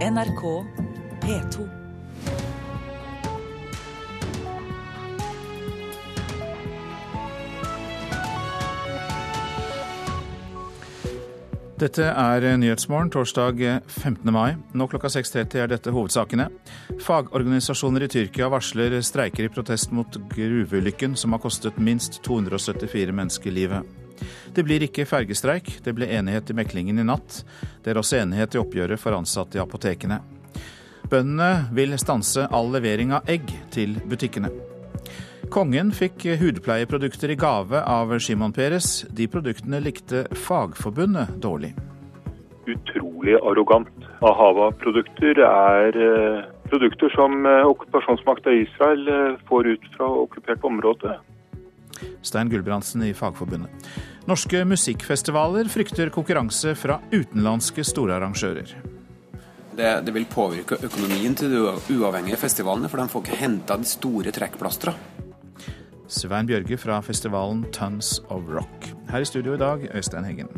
NRK P2. Dette er Nyhetsmorgen torsdag 15. mai. Nå klokka 6.30 er dette hovedsakene. Fagorganisasjoner i Tyrkia varsler streiker i protest mot gruveulykken som har kostet minst 274 mennesker livet. Det blir ikke fergestreik, det ble enighet i meklingen i natt. Det er også enighet i oppgjøret for ansatte i apotekene. Bøndene vil stanse all levering av egg til butikkene. Kongen fikk hudpleieprodukter i gave av Simon Peres. De produktene likte Fagforbundet dårlig. Utrolig arrogant. Ahava-produkter er eh, produkter som eh, okkupasjonsmakta Israel eh, får ut fra okkupert område. Stein Gulbrandsen i Fagforbundet. Norske musikkfestivaler frykter konkurranse fra utenlandske storarrangører. Det, det, vil påvirke økonomien til de uavhengige festivalene, for de får ikke henta de store trekkplastra. Svein Bjørge fra festivalen Tons of Rock. Her i studio i dag, Øystein Heggen.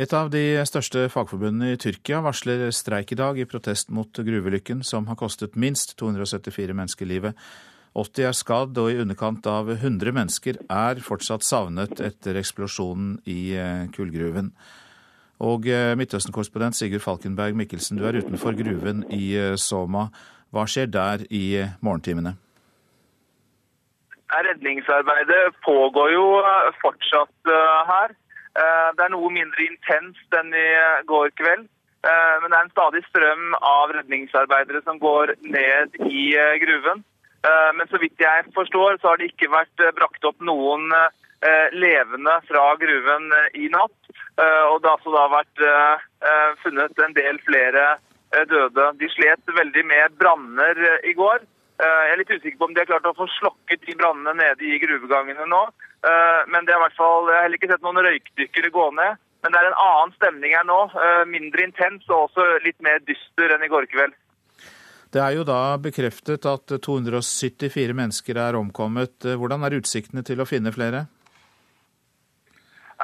Et av de største fagforbundene i Tyrkia varsler streik i dag i protest mot gruvelykken som har kostet minst 274 mennesker livet. 80 er skadd, og i underkant av 100 mennesker er fortsatt savnet etter eksplosjonen i eh, kullgruven. Og eh, Midtøsten-korrespondent Sigurd Falkenberg Mikkelsen, du er utenfor gruven i eh, Soma. Hva skjer der i morgentimene? Redningsarbeidet pågår jo fortsatt her. Det er noe mindre intenst enn i går kveld. Men det er en stadig strøm av redningsarbeidere som går ned i gruven. Men så vidt jeg forstår, så har det ikke vært brakt opp noen levende fra gruven i natt. Eh, og det har altså da vært eh, eh, funnet en del flere døde. De slet veldig med branner i går. Jeg er litt usikker på om de har klart å få slokket de brannene nede i gruvegangene nå. Men det er i hvert fall, jeg har heller ikke sett noen røykdykkere gå ned. Men det er en annen stemning her nå. Mindre intens og også litt mer dyster enn i går kveld. Det er jo da bekreftet at 274 mennesker er omkommet. Hvordan er utsiktene til å finne flere?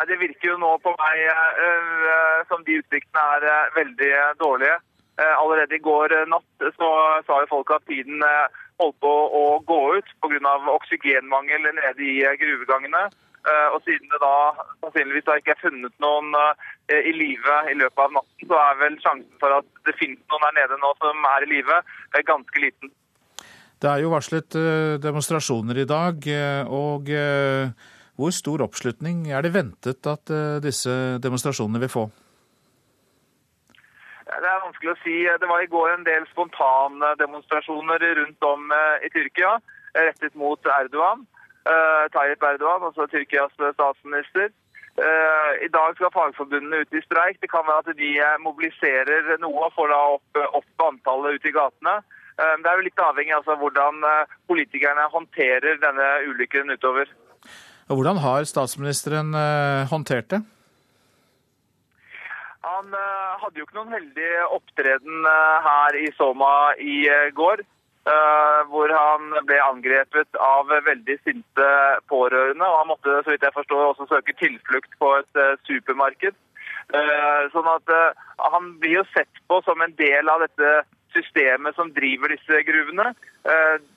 Det virker jo nå på meg som de utsiktene er veldig dårlige. Allerede i går natt så sa jo folk at tiden holdt på å gå ut pga. oksygenmangel nede i gruvegangene. Og siden det da sannsynligvis da ikke er funnet noen i live i løpet av natten, så er vel sjansen for at det finnes noen der nede nå som er i live, ganske liten. Det er jo varslet demonstrasjoner i dag. og hvor stor oppslutning er det ventet at eh, disse demonstrasjonene vil få? Det er vanskelig å si. Det var i går en del spontandemonstrasjoner rundt om eh, i Tyrkia rettet mot Erdogan. Eh, Tayyip Erdogan, altså Tyrkias statsminister. I dag skal fagforbundene ut i streik. Det kan være at de mobiliserer noe får da opp, opp antallet ute i gatene. Det er jo litt avhengig av altså, hvordan politikerne håndterer denne ulykken utover. Hvordan har statsministeren eh, håndtert det? Han eh, hadde jo ikke noen heldig opptreden eh, her i Soma i går. Hvor han ble angrepet av veldig sinte pårørende. Og han måtte så vidt jeg forstår, også søke tilflukt på et supermarked. Sånn at Han blir jo sett på som en del av dette systemet som driver disse gruvene.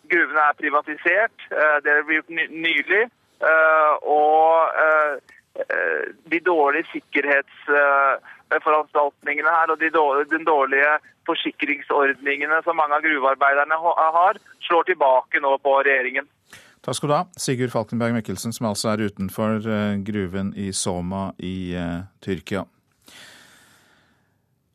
Gruvene er privatisert. Det ble gjort nylig. Eh, og eh, eh, de dårlige sikkerhetsforanstaltningene her og de dårlige, den dårlige forsikringsordningene som mange av gruvearbeiderne har, slår tilbake nå på regjeringen. Takk skal du ha, Sigurd Falkenberg Mikkelsen, som altså er utenfor gruven i Soma i Tyrkia.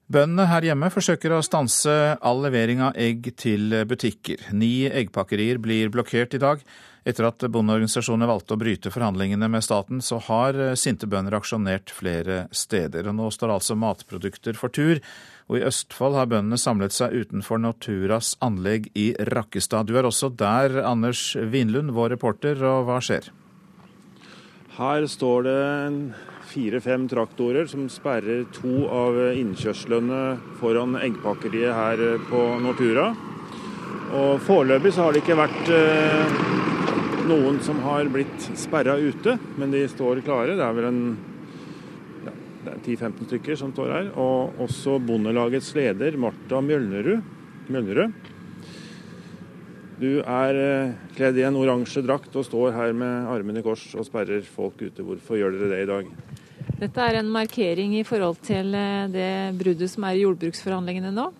Bøndene her hjemme forsøker å stanse all levering av egg til butikker. Ni eggpakkerier blir blokkert i dag. Etter at bondeorganisasjonene valgte å bryte forhandlingene med staten, så har eh, sinte bønder aksjonert flere steder. Og nå står altså matprodukter for tur. Og i Østfold har bøndene samlet seg utenfor Norturas anlegg i Rakkestad. Du er også der, Anders Vinlund, vår reporter, og hva skjer? Her står det fire-fem traktorer som sperrer to av innkjørslene foran eggpakkeriet her på Nortura. Og Foreløpig så har det ikke vært eh, noen som har blitt sperra ute, men de står klare. Det er vel en er 10-15 stykker som står her. Og også Bondelagets leder, Marta Mjølnerud. Du er eh, kledd i en oransje drakt og står her med armene i kors og sperrer folk ute. Hvorfor gjør dere det i dag? Dette er en markering i forhold til eh, det bruddet som er i jordbruksforhandlingene nå.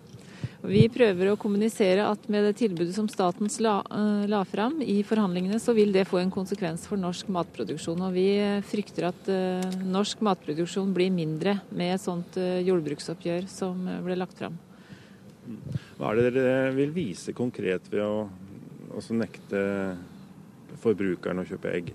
Vi prøver å kommunisere at med det tilbudet som staten la, uh, la fram i forhandlingene, så vil det få en konsekvens for norsk matproduksjon. Og vi frykter at uh, norsk matproduksjon blir mindre med et sånt jordbruksoppgjør som ble lagt fram. Hva er det dere vil vise konkret ved å nekte forbrukeren å kjøpe egg?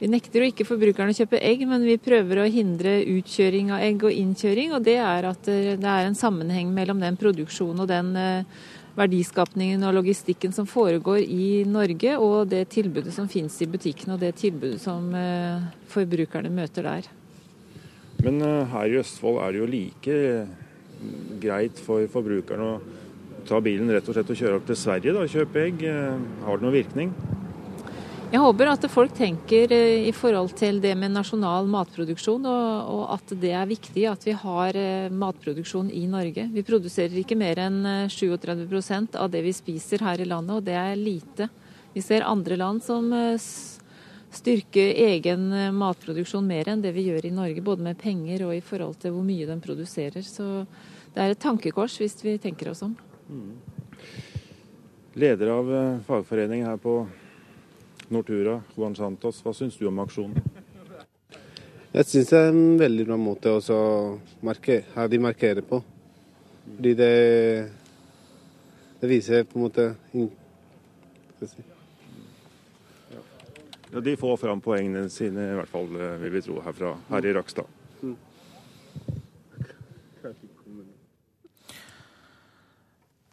Vi nekter jo ikke forbrukerne å kjøpe egg, men vi prøver å hindre utkjøring av egg og innkjøring. Og det er at det er en sammenheng mellom den produksjonen og den eh, verdiskapningen og logistikken som foregår i Norge, og det tilbudet som finnes i butikkene og det tilbudet som eh, forbrukerne møter der. Men eh, her i Østfold er det jo like greit for forbrukerne å ta bilen rett og slett og kjøre opp til Sverige og kjøpe egg. Har det noen virkning? Jeg håper at folk tenker eh, i forhold til det med nasjonal matproduksjon, og, og, at det er viktig at vi har eh, matproduksjon i Norge. Vi produserer ikke mer enn 37 eh, av det vi spiser her i landet, og det er lite. Vi ser andre land som styrker egen matproduksjon mer enn det vi gjør i Norge, både med penger og i forhold til hvor mye den produserer. Så det er et tankekors hvis vi tenker oss om. Mm. Leder av fagforeningen her på Nortura, Juan Santos. Hva syns du om aksjonen? Jeg syns det er en veldig bra måte å markere, de markerer på. Fordi det, det viser på en måte si. ja, De får fram poengene sine, i hvert fall eh, vil vi tro herfra, her i Rakstad.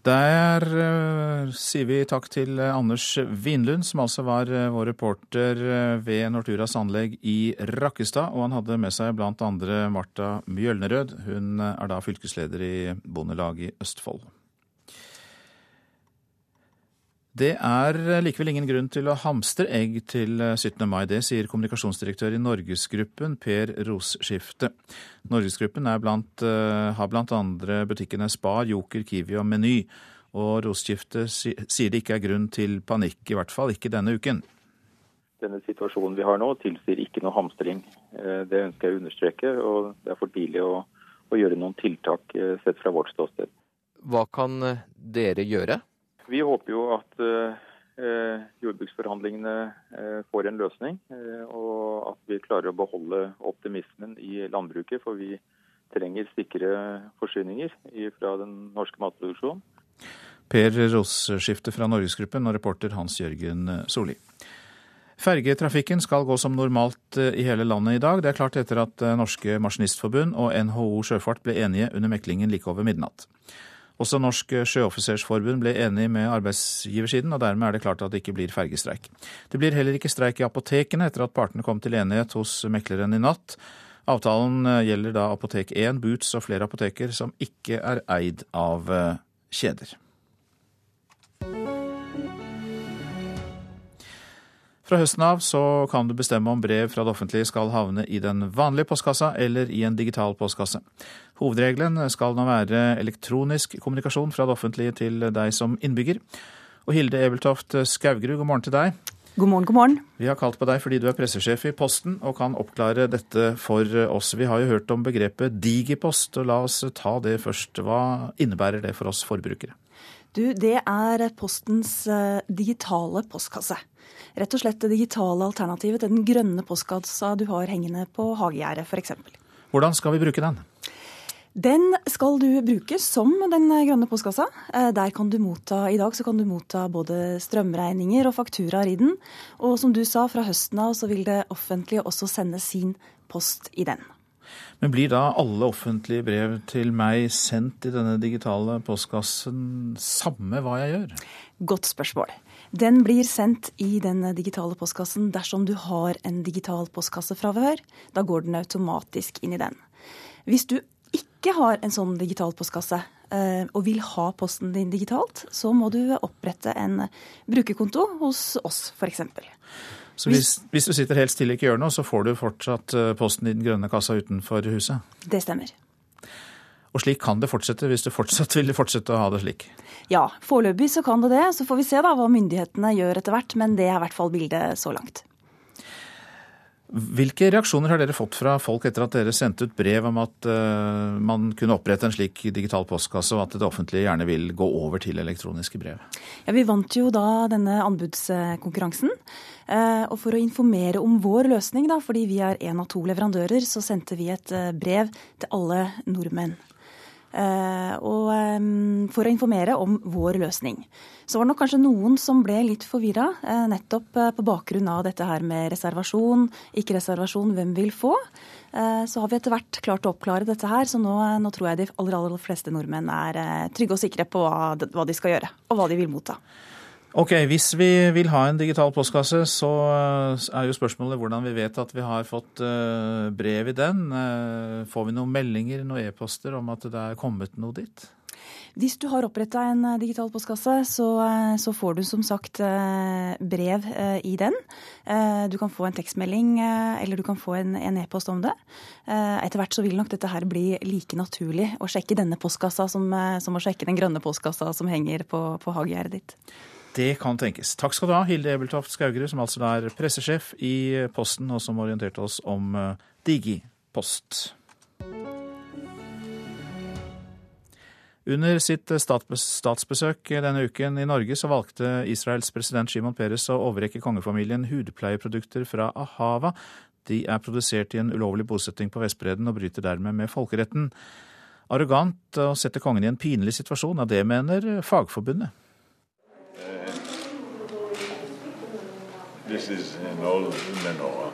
Der uh, sier vi takk til uh, Anders Vinlund, som altså var uh, vår reporter ved Norturas anlegg i Rakkestad. Og han hadde med seg andre Marta Mjølnerød. Hun er da fylkesleder i Bondelaget i Østfold. Det er likevel ingen grunn til å hamstre egg til 17. mai. Det sier kommunikasjonsdirektør i Norgesgruppen, Per Rosskifte. Norgesgruppen blant, har blant andre butikkene Spar, Joker, Kiwi og Meny. Og Rosskifte sier det ikke er grunn til panikk, i hvert fall ikke denne uken. Denne situasjonen vi har nå tilsier ikke noe hamstring. Eh, det ønsker jeg å understreke, og det er for tidlig å, å gjøre noen tiltak eh, sett fra vårt ståsted. Hva kan eh, dere gjøre? Vi håper jo at eh, jordbruksforhandlingene eh, får en løsning, eh, og at vi klarer å beholde optimismen i landbruket. For vi trenger sikre forsyninger fra den norske matproduksjonen. Per Ross skifter fra Norgesgruppen og reporter Hans Jørgen Solli. Fergetrafikken skal gå som normalt i hele landet i dag. Det er klart etter at Norske Maskinistforbund og NHO Sjøfart ble enige under meklingen like over midnatt. Også Norsk Sjøoffisersforbund ble enig med arbeidsgiversiden, og dermed er det klart at det ikke blir fergestreik. Det blir heller ikke streik i apotekene etter at partene kom til enighet hos mekleren i natt. Avtalen eh, gjelder da Apotek 1, Boots og flere apoteker som ikke er eid av eh, kjeder. Fra høsten av så kan du bestemme om brev fra det offentlige skal havne i den vanlige postkassa eller i en digital postkasse. Hovedregelen skal nå være elektronisk kommunikasjon fra det offentlige til deg som innbygger. Og Hilde Ebeltoft Skaugerud, god morgen til deg. God morgen, god morgen. Vi har kalt på deg fordi du er pressesjef i Posten og kan oppklare dette for oss. Vi har jo hørt om begrepet digipost, og la oss ta det først. Hva innebærer det for oss forbrukere? Du, det er Postens eh, digitale postkasse rett og slett det digitale alternativet til den grønne postkassa du har hengende på hagegjerdet f.eks. Hvordan skal vi bruke den? Den skal du bruke som den grønne postkassa. Eh, der kan du motta, I dag så kan du motta både strømregninger og fakturaer i den. Og som du sa, fra høsten av så vil det offentlige også sende sin post i den. Men blir da alle offentlige brev til meg sendt i denne digitale postkassen, samme hva jeg gjør? Godt spørsmål. Den blir sendt i den digitale postkassen dersom du har en digital postkasse fra før. Da går den automatisk inn i den. Hvis du ikke har en sånn digital postkasse eh, og vil ha posten din digitalt, så må du opprette en brukerkonto hos oss f.eks. Så hvis, hvis, du sitter helt stille og ikke gjør noe, så får du fortsatt eh, posten i den grønne kassa utenfor huset? Det stemmer. Og slik kan det fortsette, hvis du fortsatt vil fortsette å ha det slik? Ja, foreløpig så kan det det. Så får vi se da hva myndighetene gjør etter hvert, men det er i hvert fall bildet så langt. Hvilke reaksjoner har dere fått fra folk etter at dere sendte ut brev om at uh, man kunne opprette en slik digital postkasse, og at det offentlige gjerne vil gå over til elektroniske brev? Ja, Vi vant jo da denne anbudskonkurransen. Uh, og for å informere om vår løsning, da, fordi vi er én av to leverandører, så sendte vi et uh, brev til alle nordmenn. Eh, og for å informere om vår løsning. Så var det nok kanskje noen som ble litt forvirra, eh, nettopp eh, på bakgrunn av dette her med reservasjon, ikke reservasjon, hvem vil få. Så har vi etter hvert klart å oppklare dette her, så nå, nå tror jeg de aller, aller fleste nordmenn er trygge og sikre på hva de skal gjøre, og hva de vil motta. Ok, Hvis vi vil ha en digital postkasse, så er jo spørsmålet hvordan vi vet at vi har fått eh, brev i den. Eh, får vi noen meldinger, noen e-poster om at det er kommet noe dit? Hvis du har oppretta en eh, digital postkasse, så, så, får du som sagt brev i den. Du kan få en tekstmelding eller du kan få en e-post om det. Etter hvert så vil nok dette her bli like naturlig å sjekke denne postkassa som, som å sjekke den grønne postkassa som henger på, på hagegjerdet ditt. Det kan tenkes. Takk skal du ha, Hilde Ebeltoft Skaugerud, som altså er pressesjef i Posten, og som orienterte oss om eh, Digipost. Under sitt statsbesøk denne uken i Norge så valgte Israels president Shimon Peres å overrekke kongefamilien hudpleieprodukter fra Ahava. De er produsert i en ulovlig bosetting på Vestbredden og bryter dermed med folkeretten. Arrogant å sette kongen i en pinlig situasjon, av det mener Fagforbundet. This is an old menorah.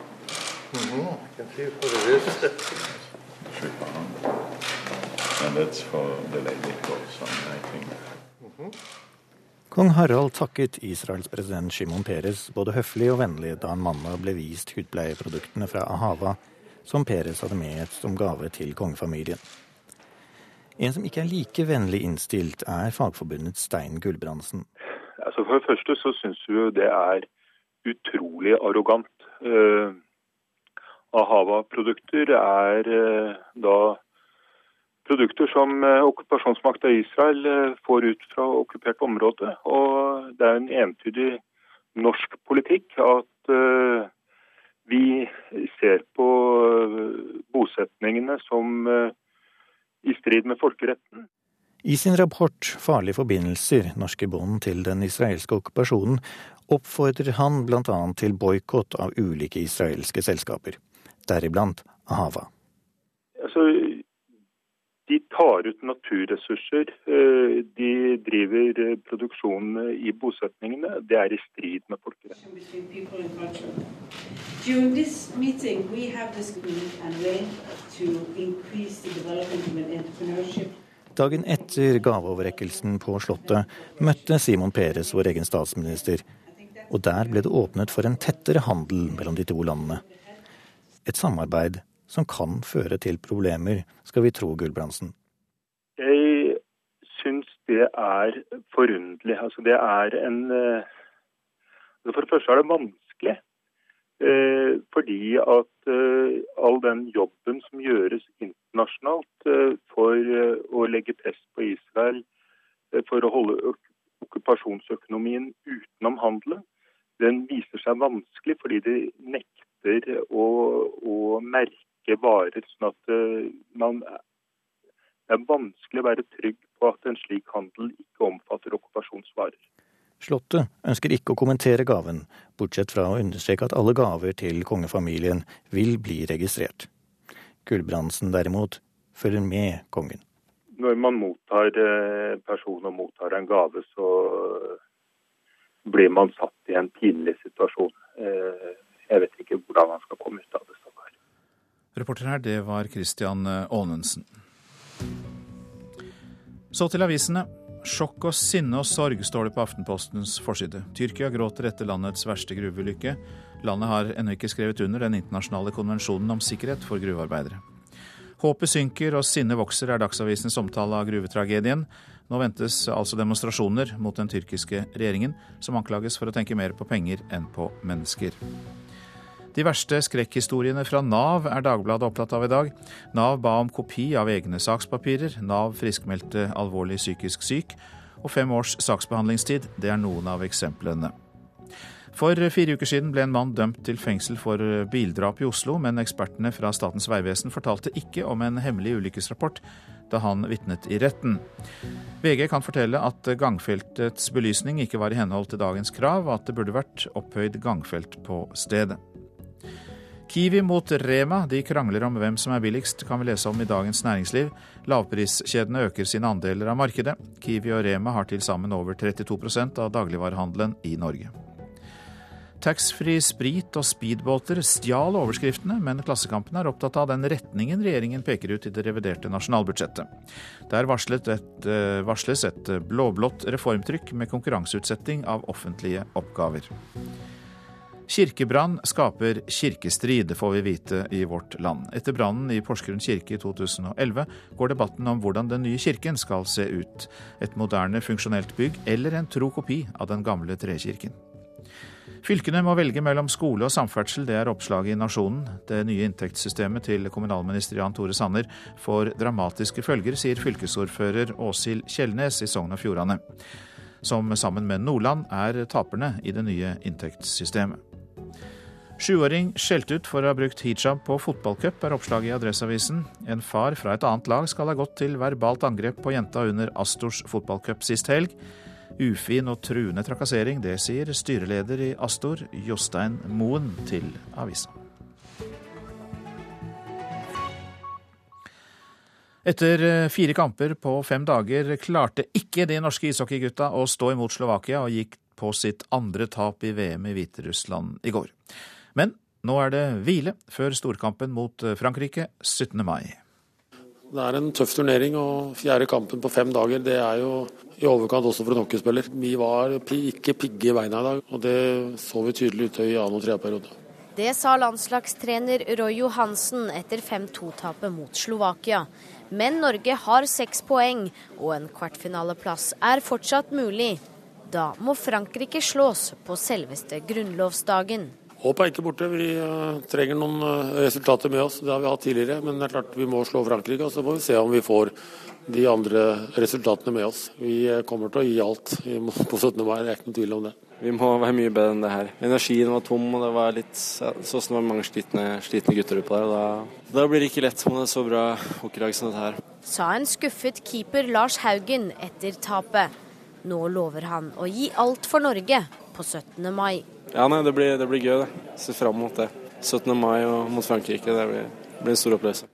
Mm-hmm. I can see what it is. Three pound. And that's for the lady goes on, I think. Mm-hmm. Kong Harald takket Israels president Shimon Peres både høflig og vennlig da han mandag ble vist hudpleieproduktene fra Ahava, som Peres hadde med som gave til kongefamilien. En som ikke er like vennlig innstilt, er Fagforbundets Stein Gulbrandsen. Altså for det første så syns vi det er utrolig arrogant. Eh, Ahava-produkter er eh, da produkter som eh, okkupasjonsmakta Israel får ut fra okkupert område. Og det er en entydig norsk politikk at vi ser på bosetningene som i strid med folkeretten. I sin rapport 'Farlige forbindelser norske bånd til den israelske okkupasjonen' oppfordrer han bl.a. til boikott av ulike israelske selskaper, deriblant Ahava. Altså, de tar ut naturressurser. Eh, de driver eh, produksjon i bosetningene. Det er i strid med folkeretten. Dagen etter gaveoverrekkelsen på Slottet møtte Simon Peres vår egen statsminister og der ble det åpnet for en tettere handel mellom de to landene. Et samarbeid som kan føre til problemer, skal vi tro Gulbrandsen. Jeg syns det er forunderlig. Altså det er en eh, For det første er det vanskelig. Eh, fordi at eh, all den jobben som gjøres internasjonalt for å legge press på Israel for å holde okkupasjonsøkonomien utenom handelen, den viser seg vanskelig fordi de nekter å, å merke varer. sånn at man, Det er vanskelig å være trygg på at en slik handel ikke omfatter okkupasjonsvarer. Slottet ønsker ikke å kommentere gaven, bortsett fra å understreke at alle gaver til kongefamilien vil bli registrert. Gulbrandsen derimot følger med kongen. Når man mottar personer og mottar en gave, så blir man satt i en pinlig situasjon. Eh, jeg vet ikke hvordan man skal komme ut av det. Reporter her, det var Christian Aanensen. Så til avisene. Sjokk og sinne og sorg, står det på Aftenpostens forside. Tyrkia gråter etter landets verste gruveulykke. Landet har ennå ikke skrevet under den internasjonale konvensjonen om sikkerhet for gruvearbeidere. Håpet synker og sinnet vokser, er Dagsavisens omtale av gruvetragedien. Nå ventes altså demonstrasjoner mot den tyrkiske regjeringen, som anklages for å tenke mer på penger enn på mennesker. De verste skrekkhistoriene fra Nav er Dagbladet opptatt av i dag. Nav ba om kopi av egne sakspapirer. Nav friskmeldte alvorlig psykisk syk. Og fem års saksbehandlingstid, det er noen av eksemplene. For fire uker siden ble en mann dømt til fengsel for bildrap i Oslo, men ekspertene fra Statens vegvesen fortalte ikke om en hemmelig ulykkesrapport da han vitnet i retten. VG kan fortelle at gangfeltets belysning ikke var i henhold til dagens krav, og at det burde vært opphøyd gangfelt på stedet. Kiwi mot Rema. De krangler om hvem som er billigst, kan vi lese om i Dagens Næringsliv. Lavpriskjedene øker sine andeler av markedet. Kiwi og Rema har til sammen over 32% av dagligvarehandelen i Norge. Taxfree sprit og speedbåter stjal overskriftene, men Klassekampen er opptatt av den retningen regjeringen peker ut i det reviderte nasjonalbudsjettet. Der et, eh, varsles et blå-blått reformtrykk med konkurranseutsetting av offentlige oppgaver. Kirkebrann skaper kirkestrid, får vi vite i Vårt Land. Etter brannen i Porsgrunn kirke i 2011 går debatten om hvordan den nye kirken skal se ut. Et moderne, funksjonelt bygg eller en tro kopi av den gamle trekirken. Fylkene må velge mellom skole og samferdsel, det er oppslaget i Nasjonen. Det nye inntektssystemet til kommunalminister Jan Tore Sanner får dramatiske følger, sier fylkesordfører Åshild Kjellnes i Sogn og Fjordane. Som sammen med Nordland er taperne i det nye inntektssystemet. Sjuåring skjelt ut for å ha brukt hijab på fotballcup, er oppslaget i Adresseavisen. En far fra et annet lag skal ha gått til verbalt angrep på jenta under Astors fotballcup sist helg. Ufin og truende trakassering, det sier styreleder i Astor, Jostein Moen, til avisa. Etter eh, fire kamper på fem dager klarte ikke de norske ishockeygutta å stå imot Slovakia og gikk på sitt andre tap i VM i Hviterussland i går. Men nå er det hvile før storkampen mot eh, Frankrike 17. mai. Det er en tøff turnering, og fjerde kampen på fem dager det er jo i overkant også for en hockeyspiller. Vi var ikke pigge i beina i dag, og det så vi tydelig ute i annen og tredje periode. Det sa landslagstrener Roy Johansen etter 5-2-tapet mot Slovakia. Men Norge har seks poeng, og en kvartfinaleplass er fortsatt mulig. Da må Frankrike slås på selveste grunnlovsdagen. Håpet er ikke borte. Vi uh, trenger noen uh, resultater med oss. Det har vi hatt tidligere. Men det er klart vi må slå Frankrike, og så får vi se om vi får de andre resultatene med oss. Vi uh, kommer til å gi alt på 17. mai, det er ikke noen tvil om det. Vi må være mye bedre enn det her. Energien var tom, og det var litt sånn som det var mange slitne, slitne gutter oppå der. Da, da, blir det ikke lett med et så bra hockeylag som dette her. Sa en skuffet keeper Lars Haugen etter tapet. Nå lover han å gi alt for Norge på 17. mai. Ja, nei, det blir, det blir gøy, det. Ser fram mot det. 17. mai og mot Frankrike. Det blir, det blir en stor opplevelse.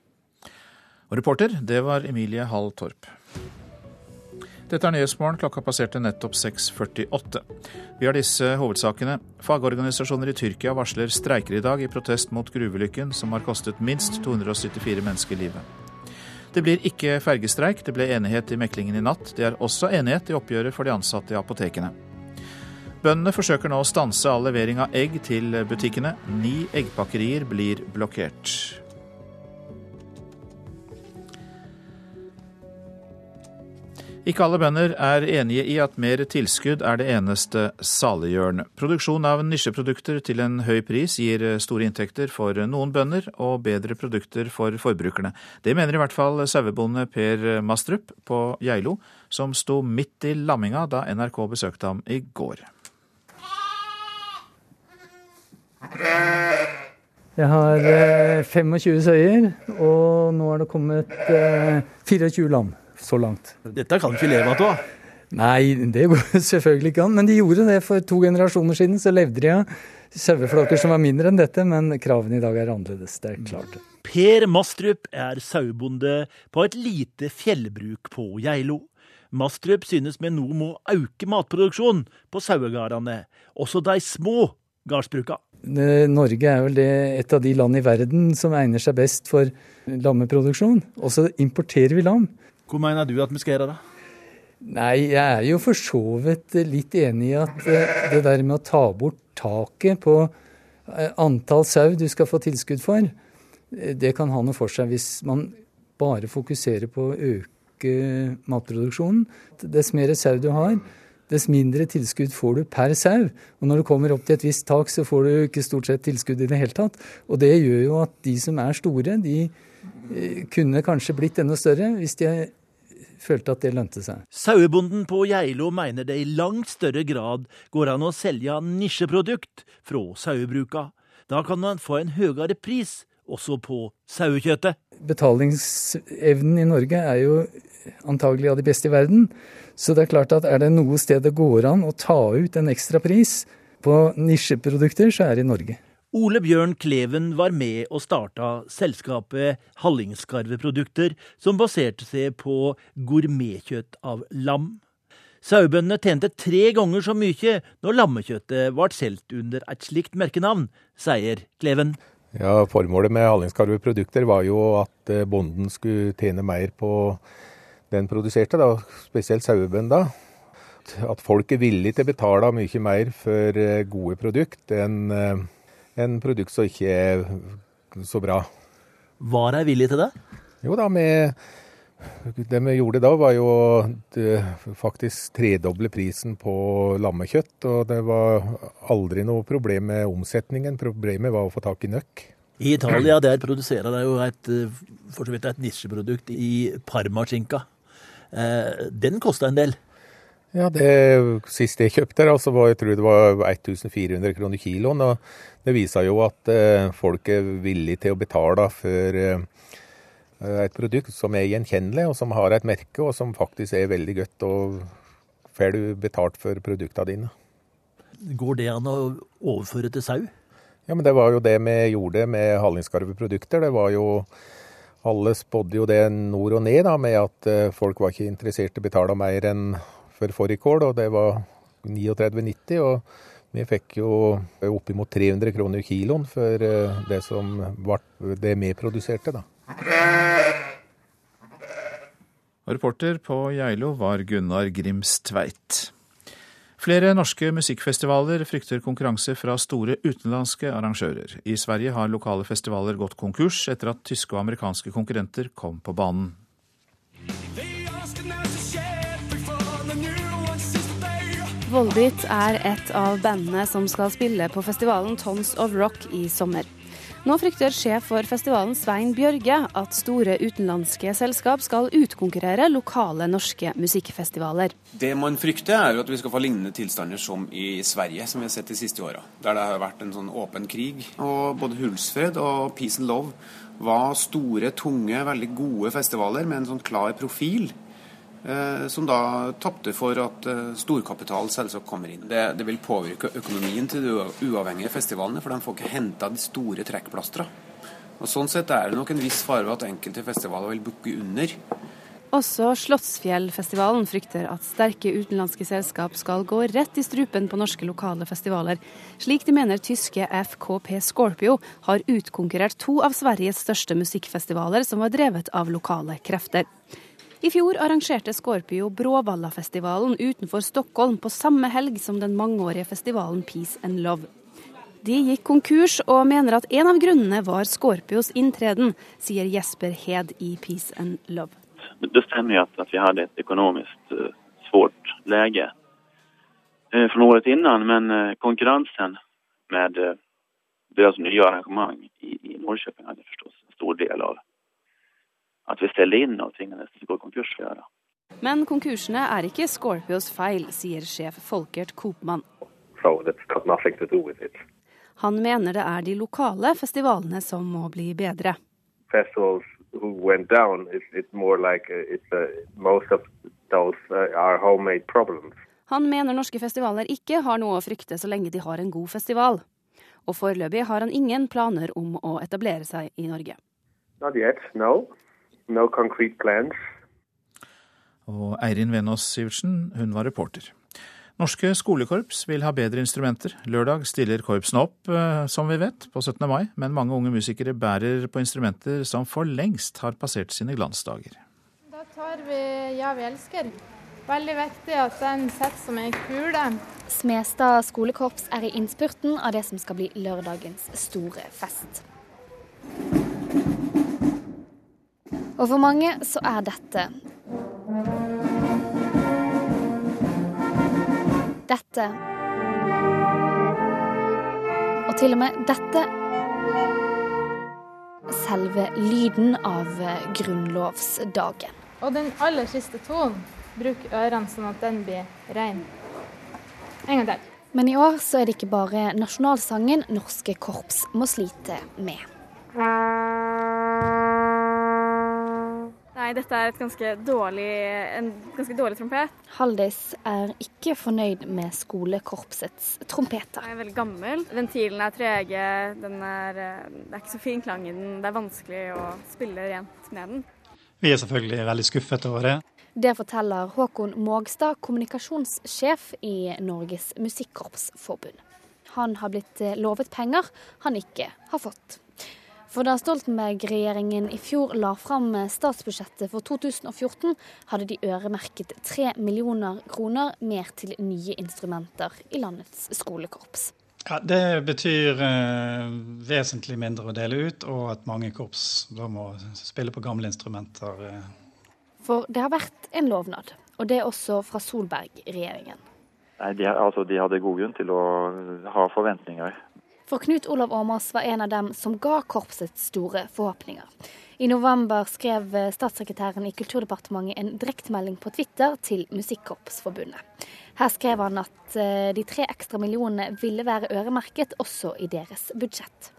Og reporter, det var Emilie Hall Torp. Dette er Nyhetsmorgen. Klokka passerte nettopp 6.48. Vi har disse hovedsakene. Fagorganisasjoner i Tyrkia varsler streiker i dag i protest mot gruvelykken som har kostet minst 274 mennesker livet. Det blir ikke fergestreik, det ble enighet i meklingen i natt. Det er også enighet i oppgjøret for de ansatte i apotekene. Bøndene forsøker nå å stanse all levering av egg til butikkene. Ni eggpakkerier blir blokkert. Ikke alle bønder er enige i at mer tilskudd er det eneste saliggjørende. Produksjon av nisjeprodukter til en høy pris gir store inntekter for noen bønder og bedre produkter for forbrukerne. Det mener i hvert fall sauebonde Per Mastrup på Geilo, som sto midt i lamminga da NRK besøkte ham i går. Jeg har 25 eh, søyer, og nå er det kommet 24 eh, lam så langt. Dette kan du ikke leve av, da? Nei, det går selvfølgelig ikke an. Men de gjorde det for to generasjoner siden. Så levde de av saueflokker som var mindre enn dette, men kravene i dag er annerledes. Det er klart. Per Mastrup er sauebonde på et lite fjellbruk på Geilo. Mastrup synes vi nå må øke matproduksjonen på sauegardene, også de små gardsbruka. Norge er vel det, et av de land i verden som egner seg best for lammeproduksjon. Og så importerer vi lam. Hvor mener du at vi skal gjøre det? Nei, jeg er jo for så vidt litt enig i at eh, det der med å ta bort taket på eh, antall sau du skal få tilskudd for, eh, det kan ha noe for seg hvis man bare fokuserer på å øke matproduksjonen. Dess mer sau du har, dess mindre tilskudd får du per sau. Og når du kommer opp til et visst tak, så får du ikke stort sett tilskudd i det hele tatt. Og det gjør jo at de som er store, de eh, kunne kanskje blitt enda større hvis de følte at det lønte seg. Sauebonden på Geilo mener det i langt større grad går an å selge nisjeprodukt fra sauebruka. Da kan man få en høyere pris også på sauekjøttet. Betalingsevnen i Norge er jo antagelig av de beste i verden. Så det er klart at er det noe sted det går an å ta ut en ekstra pris på nisjeprodukter, så er det i Norge. Ole Bjørn Kleven var med og starta selskapet Hallingskarveprodukter, som baserte seg på gourmetkjøtt av lam. Sauebøndene tjente tre ganger så mye når lammekjøttet ble solgt under et slikt merkenavn, sier Kleven. Ja, Formålet med Hallingskarveprodukter var jo at bonden skulle tjene mer på den produserte, da, spesielt sauebønda. At folk er villige til å betale mye mer for eh, gode produkt enn eh, en produkt som ikke er så bra. Var de villige til det? Jo da, vi, det vi gjorde da var jo det, faktisk tredoble prisen på lammekjøtt. Og det var aldri noe problem med omsetningen. Problemet var å få tak i nøkk. I Italia der produserer de jo et, eh, for så vidt et nisjeprodukt i parmaskinka. Eh, den kosta en del. Ja, det siste jeg kjøpte, altså, var, jeg tror det var 1400 kroner kiloen. og Det viser jo at eh, folk er villige til å betale for eh, et produkt som er gjenkjennelig, og som har et merke, og som faktisk er veldig godt. Og får du betalt for produktene dine. Går det an å overføre til sau? Ja, men det var jo det vi gjorde med Hallingskarveprodukter. Det var jo alle spådde jo det nord og ned, da, med at eh, folk var ikke interessert i å betale mer enn for fårikål, og det var 39,90. Og vi fikk jo oppimot 300 kroner kiloen for eh, det som ble det vi produserte, da. Reporter på Geilo var Gunnar Grimstveit. Flere norske musikkfestivaler frykter konkurranse fra store utenlandske arrangører. I Sverige har lokale festivaler gått konkurs etter at tyske og amerikanske konkurrenter kom på banen. Voldit er et av bandene som skal spille på festivalen Tons of Rock i sommer. Nå frykter sjef for festivalen Svein Bjørge at store utenlandske selskap skal utkonkurrere lokale norske musikkfestivaler. Det man frykter, er at vi skal få lignende tilstander som i Sverige, som vi har sett de siste åra. Der det har vært en sånn åpen krig. Og både Hulsfred og Peace and Love var store, tunge, veldig gode festivaler med en sånn klar profil. Eh, som da tapte for at eh, storkapital selvsagt kommer inn. Det, det, vil påvirke økonomien til de uavhengige festivalene, for de får ikke henta de store trekkplastra. Og Sånn sett er det nok en viss fare at enkelte festivaler vil bukke under. Også Slottsfjellfestivalen frykter at sterke utenlandske selskap skal gå rett i strupen på norske lokale festivaler, slik de mener tyske FKP Scorpio har utkonkurrert to av Sveriges største musikkfestivaler som var drevet av lokale krefter. I fjor arrangerte Scorpio Bråvallafestivalen utenfor Stockholm på samme helg som den mangeårige festivalen Peace and Love. De gikk konkurs og mener at en av grunnene var Scorpios inntreden, sier Jesper Hed i Peace and Love. Det stemmer at, at vi hadde et økonomisk uh, svårt lege for fra året innan, men uh, konkurransen med deres nye arrangement i, i Norrköping hadde forstås en stor del av at vi steller inn og tvingades til å gå konkurs for. Men konkursene er ikke Scorpios feil, sier sjef Folkert Kopmann. Han mener det er de lokale festivalene som må bli bedre. Festivals who went down, it's, it's more like uh, it's, uh, most of those uh, are homemade problems. Han mener norske festivaler ikke har noe å frykte så lenge de har en god festival. Og foreløpig har han ingen planer om å etablere seg i Norge. Not yet, no no concrete plans. Og Eirin Venås Sivertsen, hun var reporter. Norske skolekorps vil ha bedre instrumenter. Lørdag stiller korpsene opp, eh, som vi vet, på 17. mai, men mange unge musikere bærer på instrumenter som for lengst har passert sine glansdager. Da tar vi Ja, vi elsker. Veldig viktig at den sitter som ei kule. Smestad skolekorps er i innspurten av det som skal bli lørdagens store fest. Og for mange så er dette Dette Og til og med dette selve lyden av grunnlovsdagen. Og den aller siste tonen, bruk ørene sånn at den blir rein. En gang til. Men i år så er det ikke bare nasjonalsangen norske korps må slite med. Nei, dette er ganske dårlig, en ganske dårlig trompet. Haldis er ikke fornøyd med skolekorpsets trompeter. Den er veldig gammel. Ventilene er trege, den er, det er ikke så fin klang i den. Det er vanskelig å spille rent med den. Vi er selvfølgelig veldig skuffet over det. Det forteller Håkon Mågstad, kommunikasjonssjef i Norges Musikkorpsforbund. Han har blitt lovet penger han ikke har fått. For da Stoltenberg-regjeringen i fjor la fram statsbudsjettet for 2014, hadde de øremerket tre millioner kroner mer til nye instrumenter i landets skolekorps. Ja, Det betyr eh, vesentlig mindre å dele ut, og at mange korps da må spille på gamle instrumenter. Eh. For det har vært en lovnad, og det er også fra Solberg-regjeringen. Nei, de, altså, de hadde god grunn til å ha forventninger. For Knut Olav Åmås var en av dem som ga korpset store forhåpninger. I november skrev statssekretæren i Kulturdepartementet en direktemelding på Twitter til Musikkorpsforbundet. Her skrev han at eh, de tre ekstra millionene ville være øremerket også i deres budsjett.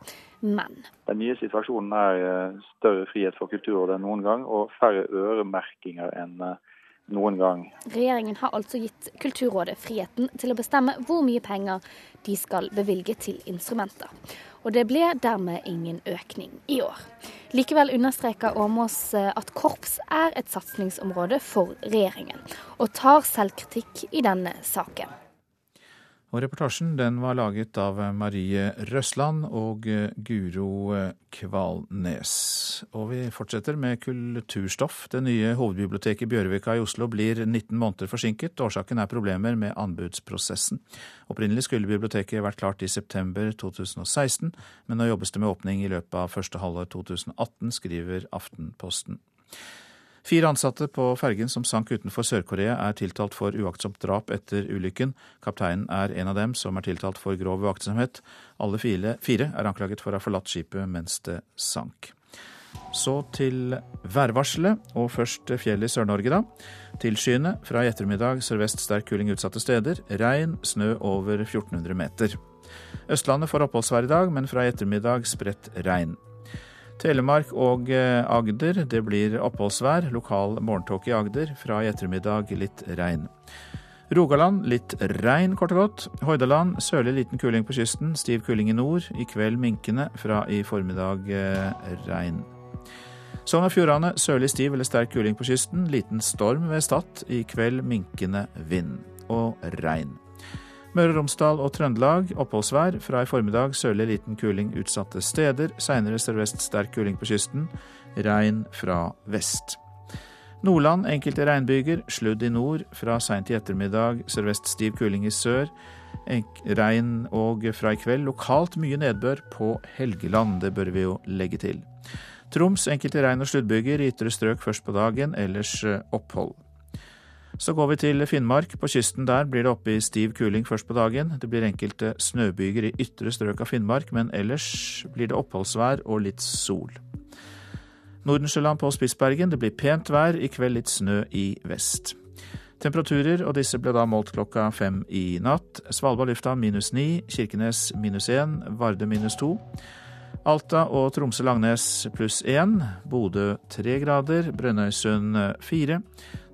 Men Den nye situasjonen er eh, større frihet for Kulturrådet enn noen gang, og færre øremerkinger enn eh, noen gang. Regjeringen har altså gitt Kulturrådet friheten til å bestemme hvor mye penger de skal bevilge til instrumenter. Og det ble dermed ingen økning i år. Likevel understreker Åmås eh, at korps er et satsingsområde for regjeringen, og tar selvkritikk i denne saken. Og reportasjen den var laget av Marie Røsland og Guro Kvalnes. Og vi fortsetter med kulturstoff. Det nye hovedbiblioteket Bjørvika i Oslo blir 19 måneder forsinket. Årsaken er problemer med anbudsprosessen. Opprinnelig skulle biblioteket vært klart i september 2016, men nå jobbes det med åpning i løpet av første halvår 2018, skriver Aftenposten. Fire ansatte på fergen som sank utenfor Sør-Korea er tiltalt for uaktsomt drap etter ulykken. Kapteinen er en av dem som er tiltalt for grov uaktsomhet. Alle fire, er anklaget for å ha forlatt skipet mens det sank. Så til værvarselet, og først fjellet i Sør-Norge, da. Tilskyende. Fra i ettermiddag sørvest sterk kuling utsatte steder. Regn, snø over 1400 meter. Østlandet får oppholdsvær i dag, men fra i ettermiddag spredt regn. Telemark og eh, Agder det blir oppholdsvær. Lokal morgentåke i Agder. Fra i ettermiddag litt regn. Rogaland litt regn, kort og godt. Hordaland sørlig liten kuling på kysten. Stiv kuling i nord. I kveld minkende. Fra i formiddag eh, regn. Sogn og Fjordane sørlig stiv eller sterk kuling på kysten. Liten storm ved Stad. I kveld minkende vind og regn. Møre og Romsdal og Trøndelag oppholdsvær. Fra i formiddag sørlig liten kuling utsatte steder. Seinere sørvest sterk kuling på kysten. Regn fra vest. Nordland enkelte regnbyger. Sludd i nord. Fra seint i ettermiddag sørvest stiv kuling i sør. Regn og fra i kveld lokalt mye nedbør på Helgeland. Det bør vi jo legge til. Troms enkelte regn- og sluddbyger. I ytre strøk først på dagen, ellers opphold. Så går vi til Finnmark. På kysten der blir det oppe i stiv kuling først på dagen. Det blir enkelte snøbyger i ytre strøk av Finnmark, men ellers blir det oppholdsvær og litt sol. Nordensjøland på Spitsbergen. Det blir pent vær, i kveld litt snø i vest. Temperaturer, og disse ble da målt klokka fem i natt. Svalbard lufthavn minus ni, Kirkenes minus én, Varde minus to. Alta og Tromsø-Langnes pluss én, Bodø tre grader, Brønnøysund fire.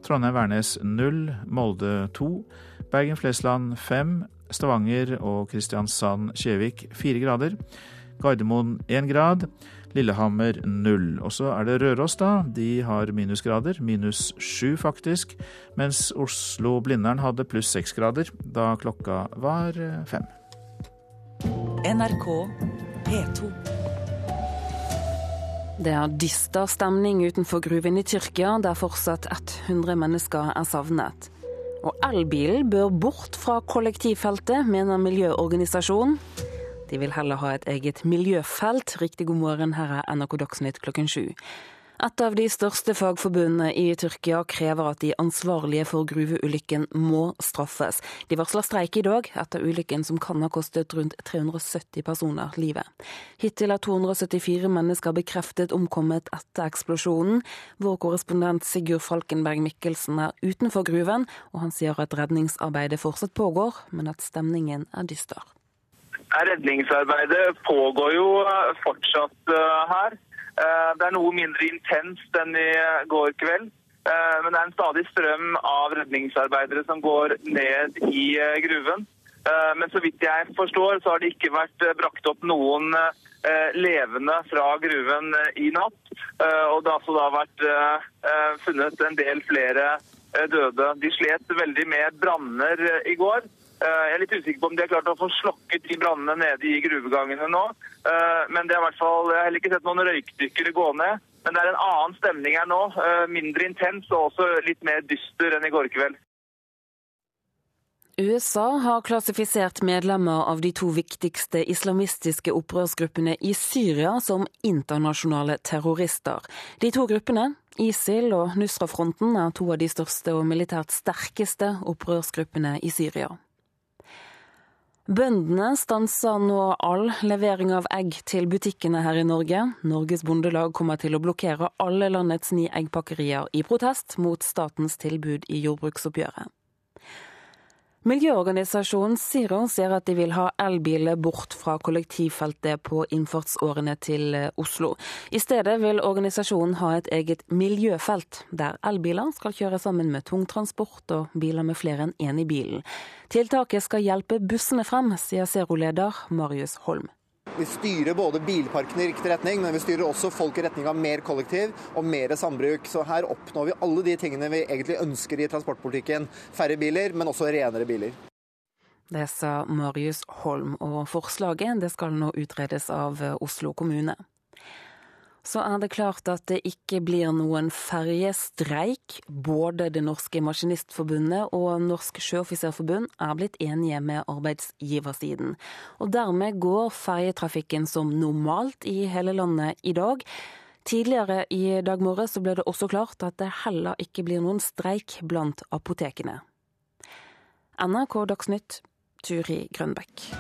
Trondheim-Værnes 0, Molde 2, Bergen-Flesland 5, Stavanger og Kristiansand-Kjevik 4 grader, Gardermoen 1 grad, Lillehammer 0. Og så er det Røros, da. De har minusgrader, minus 7 faktisk, mens Oslo-Blindern hadde pluss 6 grader da klokka var 5. NRK P2. Det er dyster stemning utenfor gruven i Tyrkia, der fortsatt 100 mennesker er savnet. Og elbilen bør bort fra kollektivfeltet, mener miljøorganisasjonen. De vil heller ha et eget miljøfelt. Riktig god morgen, her er NRK Dagsnytt klokken sju. Et av de største fagforbundene i Tyrkia krever at de ansvarlige for gruveulykken må straffes. De varsler streik i dag etter ulykken som kan ha kostet rundt 370 personer livet. Hittil er 274 mennesker bekreftet omkommet etter eksplosjonen. Vår korrespondent Sigurd Falkenberg Mikkelsen er utenfor gruven, og han sier at redningsarbeidet fortsatt pågår, men at stemningen er dyster. Redningsarbeidet pågår jo fortsatt eh, her. Eh, det er noe mindre intenst enn i går kveld. Eh, men det er en stadig strøm av redningsarbeidere som går ned i eh, gruven. Men så vidt jeg forstår, så har det ikke vært brakt opp noen levende fra gruven i natt. Og det har altså da vært funnet en del flere døde. De slet veldig med branner i går. Eh, jeg er litt usikker på om de har klart å få slokket de brannene nede i gruvegangene nå. Eh, men det er i hvert fall, jeg har heller ikke sett noen røykdykkere gå ned. Men det er en annen stemning her nå. Eh, mindre intens og også litt mer dyster enn i går kveld. USA har klassifisert medlemmer av de to viktigste islamistiske opprørsgruppene i Syria som internasjonale terrorister. De to gruppene, ISIL og Nusra-fronten, er to av de største og militært sterkeste opprørsgruppene i Syria. Bøndene stanser nå all levering av egg til butikkene her i Norge. Norges Bondelag kommer til å blokkere alle landets ni eggpakkerier i protest mot statens tilbud i jordbruksoppgjøret. Miljøorganisasjonen Zero sier at de vil ha elbiler bort fra kollektivfeltet på innfartsårene til eh, Oslo. I stedet vil organisasjonen ha et eget miljøfelt, der elbiler skal kjøre sammen med tungtransport og biler med flere enn én i bilen. Tiltaket skal hjelpe bussene frem, sier Zero-leder Marius Holm. Vi styrer både bilparken i riktig retning, men vi styrer også folk i retning av mer kollektiv og mer sambruk. Så her oppnår vi alle de tingene vi egentlig ønsker i transportpolitikken. Færre biler, men også renere biler. Det sa Marius Holm, og forslaget skal nå utredes av Oslo kommune så er det klart at det ikke blir noen ferjestreik. Både Det norske maskinistforbundet og Norsk sjøoffiserforbund er blitt enige med arbeidsgiversiden. Og dermed går ferjetrafikken som normalt i hele landet i dag. Tidligere i dag morges ble det også klart at det heller ikke blir noen streik blant apotekene. NRK Dagsnytt, Turi Grønbekk.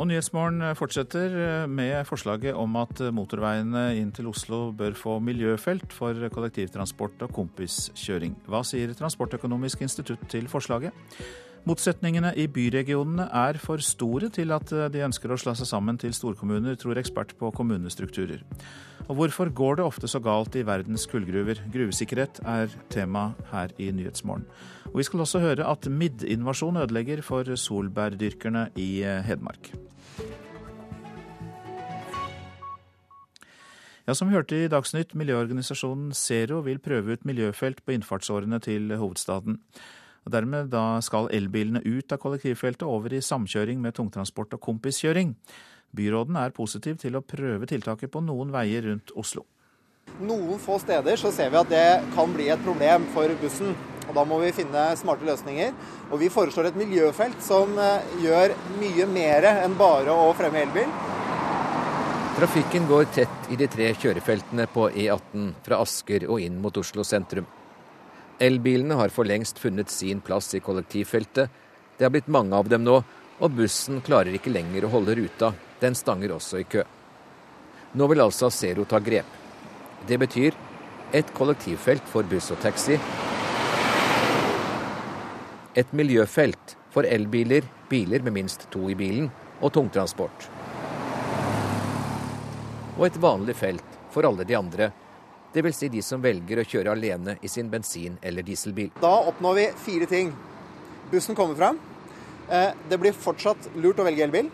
Og Nyhetsmorgen fortsetter eh, med forslaget om at motorveiene inn til Oslo bør få miljøfelt for kollektivtransport og kompiskjøring. Hva sier Transportøkonomisk institutt til forslaget? Motsetningene i byregionene er for store til at de ønsker å slå seg sammen til storkommuner, tror ekspert på kommunestrukturer. Og hvorfor går det ofte så galt i verdens kullgruver? Gruvesikkerhet er tema her i Nyhetsmorgen. Og vi skal også høre at middinvasjon ødelegger for solbærdyrkerne i Hedmark. Ja, Som vi hørte i Dagsnytt, miljøorganisasjonen Zero vil prøve ut miljøfelt på innfartsårene til hovedstaden. Og Dermed da skal elbilene ut av kollektivfeltet over i samkjøring med tungtransport og kompiskjøring. Byråden er positiv til å prøve tiltaket på noen veier rundt Oslo. Noen få steder så ser vi at det kan bli et problem for bussen. og Da må vi finne smarte løsninger. Og Vi foreslår et miljøfelt som eh, gjør mye mer enn bare å fremme elbil. Trafikken går tett i de tre kjørefeltene på E18 fra Asker og inn mot Oslo sentrum. Elbilene har for lengst funnet sin plass i kollektivfeltet. Det har blitt mange av dem nå, og bussen klarer ikke lenger å holde ruta. Den stanger også i kø. Nå vil altså Zero ta grep. Det betyr et kollektivfelt for buss og taxi. Et miljøfelt for elbiler, biler med minst to i bilen og tungtransport og et vanlig felt for alle de andre. Dvs. Si de som velger å kjøre alene i sin bensin- eller dieselbil. Da oppnår vi fire ting. Bussen kommer fram. Eh, det blir fortsatt lurt å velge elbil.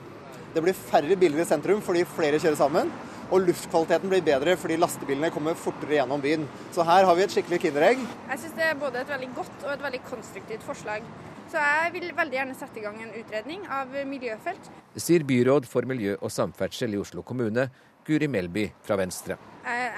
Det blir færre biler i sentrum fordi flere kjører sammen. Og luftkvaliteten blir bedre fordi lastebilene kommer fortere gjennom byen. Så her har vi et skikkelig kinderegg. Jeg syns det er både et veldig godt og et veldig konstruktivt forslag. Så jeg vil veldig gjerne sette i gang en utredning av miljøfelt. Sier byråd for miljø og samferdsel i Oslo kommune, Guri Melby fra Venstre.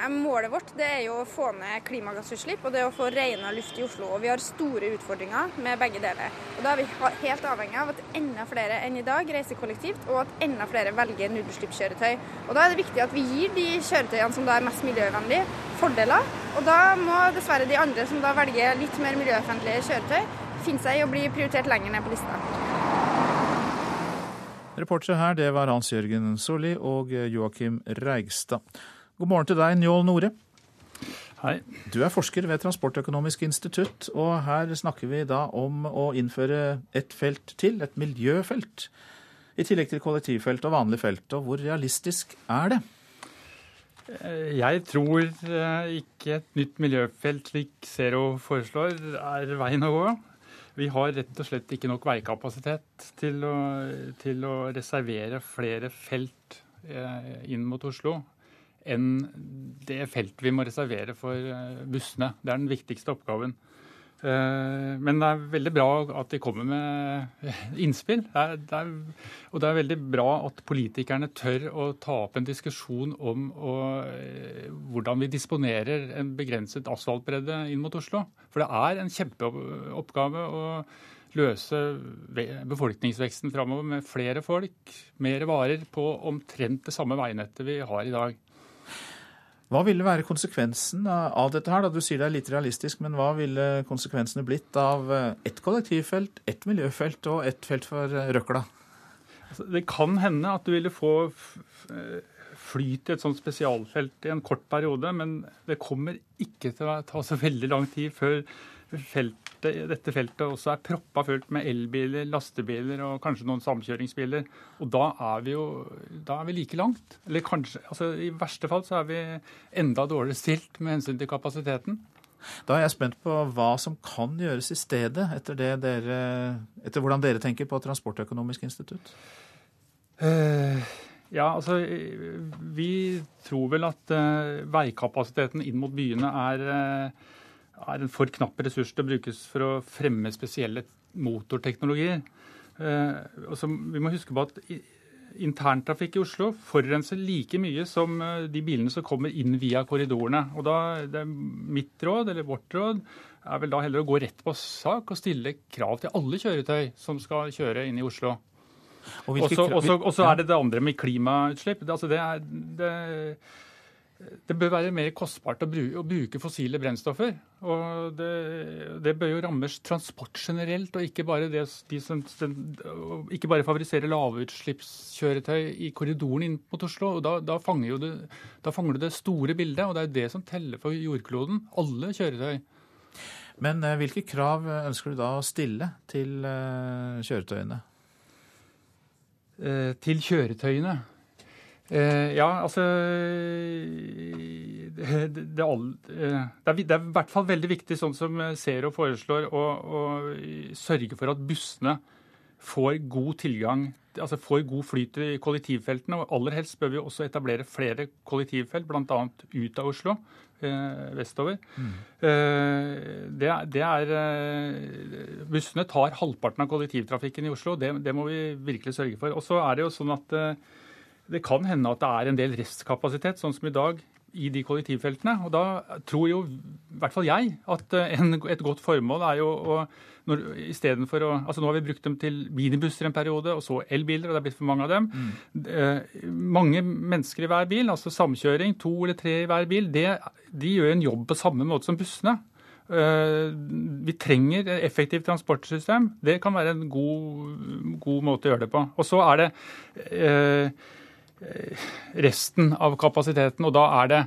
Målet vårt er å få ned klimagassutslipp og det å få renere luft i Oslo. og Vi har store utfordringer med begge deler. Og Da er vi helt avhengig av at enda flere enn i dag reiser kollektivt, og at enda flere velger nullutslippskjøretøy. Da er det viktig at vi gir de kjøretøyene som da er mest miljøvennlige, fordeler. Og da må dessverre de andre som da velger litt mer miljøvennlige kjøretøy, finne seg i å bli prioritert lenger ned på lista. Reportere her, det var Hans Jørgen Solli og Joakim Reigstad. God morgen til deg, Njål Nore. Hei. Du er forsker ved Transportøkonomisk institutt, og her snakker vi da om å innføre et felt til, et miljøfelt, i tillegg til kollektivfelt og vanlig felt. Og hvor realistisk er det? Eh, jeg tror eh, ikke et nytt miljøfelt slik Zero foreslår, er veien å gå. Vi har rett og slett ikke nok veikapasitet til å, til å reservere flere felt eh, inn mot Oslo enn det feltet vi må reservere for eh, bussene. Det er den viktigste oppgaven. Eh, men det er veldig bra at de kommer med innspill. Det er, det er, og det er veldig bra at politikerne tør å ta opp en diskusjon om å, eh, hvordan vi disponerer en begrenset asfaltbredde inn mot Oslo. For det er en kjempeoppgave å løse befolkningsveksten framover med flere folk, mer varer, på omtrent det samme veinettet vi har i dag. Hva ville være konsekvensen av dette her? Da? Du sier det er litt realistisk, men hva ville konsekvensene blitt av eh, ett kollektivfelt, ett miljøfelt og ett felt for eh, røkla? Altså, det kan hende at du ville få flyt i et sånt spesialfelt i en kort periode, men det kommer ikke til å ta så veldig lang tid før feltet, dette feltet også er proppa fullt med elbiler, lastebiler og kanskje noen samkjøringsbiler. Og da er vi jo da er vi like langt. Eller kanskje altså I verste fall så er vi enda dårligere stilt med hensyn til kapasiteten. Da er jeg spent på hva som kan gjøres i stedet, etter, dere, etter hvordan dere tenker på Transportøkonomisk institutt? Uh, ja, altså Vi tror vel at uh, veikapasiteten inn mot byene er uh, er en for knapp ressurs til å brukes for å fremme spesielle motorteknologier. Eh, også, vi må huske på at interntrafikk i Oslo forurenser like mye som eh, de bilene som kommer inn via korridorene. Og da, det er Mitt råd, eller vårt råd, er vel da heller å gå rett på sak og stille krav til alle kjøretøy som skal kjøre inn i Oslo. Og så er det det andre med klimautslipp. Det, altså det er, det, det bør være mer kostbart å bruke, å bruke fossile brennstoffer. og det, det, bør jo rammes transport generelt, og ikke bare, det, de som, ikke bare favorisere lavutslippskjøretøy i korridoren inn mot Oslo. og da, da, fanger det, da, fanger du det store bildet, og det er det som teller for jordkloden. Alle kjøretøy. Men eh, hvilke krav ønsker du da å stille til uh, kjøretøyene? Eh, til kjøretøyene? Eh, ja, altså det, det, det, er, det, er, i hvert fall veldig viktig, sånn som Zero foreslår, å, å, sørge for at bussene får god tilgang, altså får god flyt i kollektivfeltene. og Aller helst bør vi også etablere flere kollektivfelt, bl.a. ut av Oslo. Eh, vestover. Mm. Eh, det, det, er eh, Bussene tar halvparten av kollektivtrafikken i Oslo. Det, det må vi virkelig sørge for. Og så er det jo sånn at eh, det kan hende at det er en del restkapasitet, sånn som i dag, i de kollektivfeltene. Og da tror jo i hvert fall jeg at eh, en, et godt formål er jo å når, for å, altså Nå har vi brukt dem til minibusser en periode, og så elbiler, og det er blitt for mange av dem. Mm. Eh, mange mennesker i hver bil, altså samkjøring, to eller tre i hver bil, det, de gjør en jobb på samme måte som bussene. Eh, vi trenger et effektivt transportsystem. Det kan være en god, god måte å gjøre det på. Og så er det eh, Eh, resten av kapasiteten. og da er det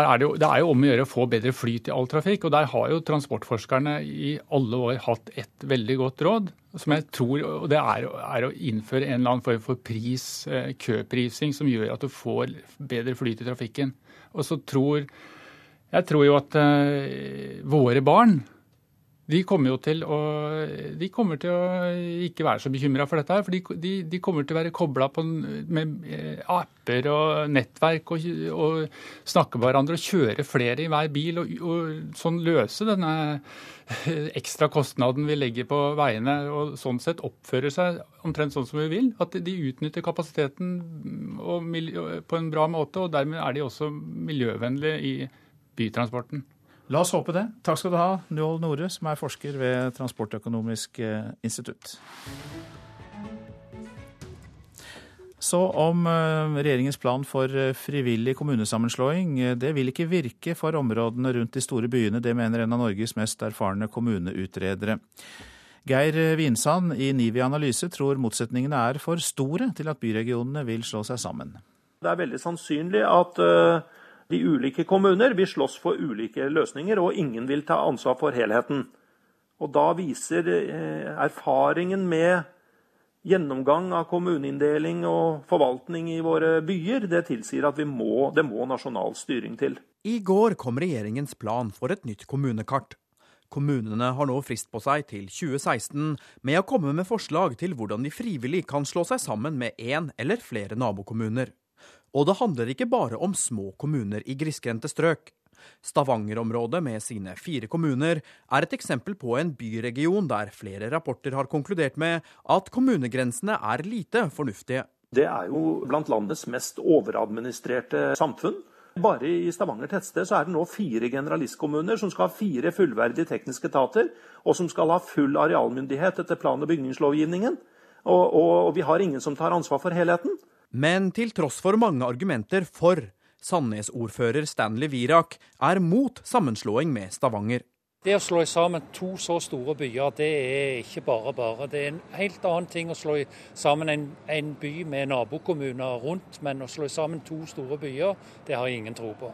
er det, jo, det, er jo, om å gjøre å få bedre flyt i all trafikk. og Der har jo transportforskerne i alle år hatt et veldig godt råd. som jeg tror, og Det er, er å innføre en eller annen form for pris, eh, køprising som gjør at du får bedre flyt i trafikken. Og så tror Jeg tror jo at uh, våre barn de kommer til å, de kommer til å ikke være så bekymra for dette. her, for de, de, kommer til å være kobla med eh, apper og nettverk og, og, snakke med hverandre og kjøre flere i hver bil. Og, og sånn løse denne ekstra kostnaden vi legger på veiene. Og sånn sett oppføre seg omtrent sånn som vi vil. At de utnytter kapasiteten på en bra måte, og dermed er de også miljøvennlige i bytransporten. La oss håpe det. Takk skal du ha, Njål Nore, som er forsker ved Transportøkonomisk eh, institutt. Så om eh, regjeringens plan for eh, frivillig kommunesammenslåing. Det vil ikke virke for områdene rundt de store byene. Det mener en av Norges mest erfarne kommuneutredere. Geir Vinsand i Nivi Analyse tror motsetningene er for store til at byregionene vil slå seg sammen. Det er veldig sannsynlig at de ulike kommuner vil slåss for ulike løsninger, og ingen vil ta ansvar for helheten. Og Da viser eh, erfaringen med gjennomgang av kommuneinndeling og forvaltning i våre byer, det tilsier at må, det må nasjonal styring til. I går kom regjeringens plan for et nytt kommunekart. Kommunene har nå frist på seg til 2016 med å komme med forslag til hvordan de frivillig kan slå seg sammen med én eller flere nabokommuner. Og det handler ikke bare om små kommuner i grisgrendte strøk. Stavanger-området med sine fire kommuner er et eksempel på en byregion der flere rapporter har konkludert med at kommunegrensene er lite fornuftige. Det er jo blant landets mest overadministrerte samfunn. Bare i Stavanger tettsted så er det nå fire generalistkommuner som skal ha fire fullverdige tekniske etater, og som skal ha full arealmyndighet etter plan- og bygningslovgivningen. Og, og, og vi har ingen som tar ansvar for helheten. Men til tross for mange argumenter for, Sandnes-ordfører Stanley Virak er mot sammenslåing med Stavanger. Det å slå sammen to så store byer, det er ikke bare bare. Det er en helt annen ting å slå sammen en, en by med nabokommuner rundt, men å slå sammen to store byer, det har jeg ingen tro på.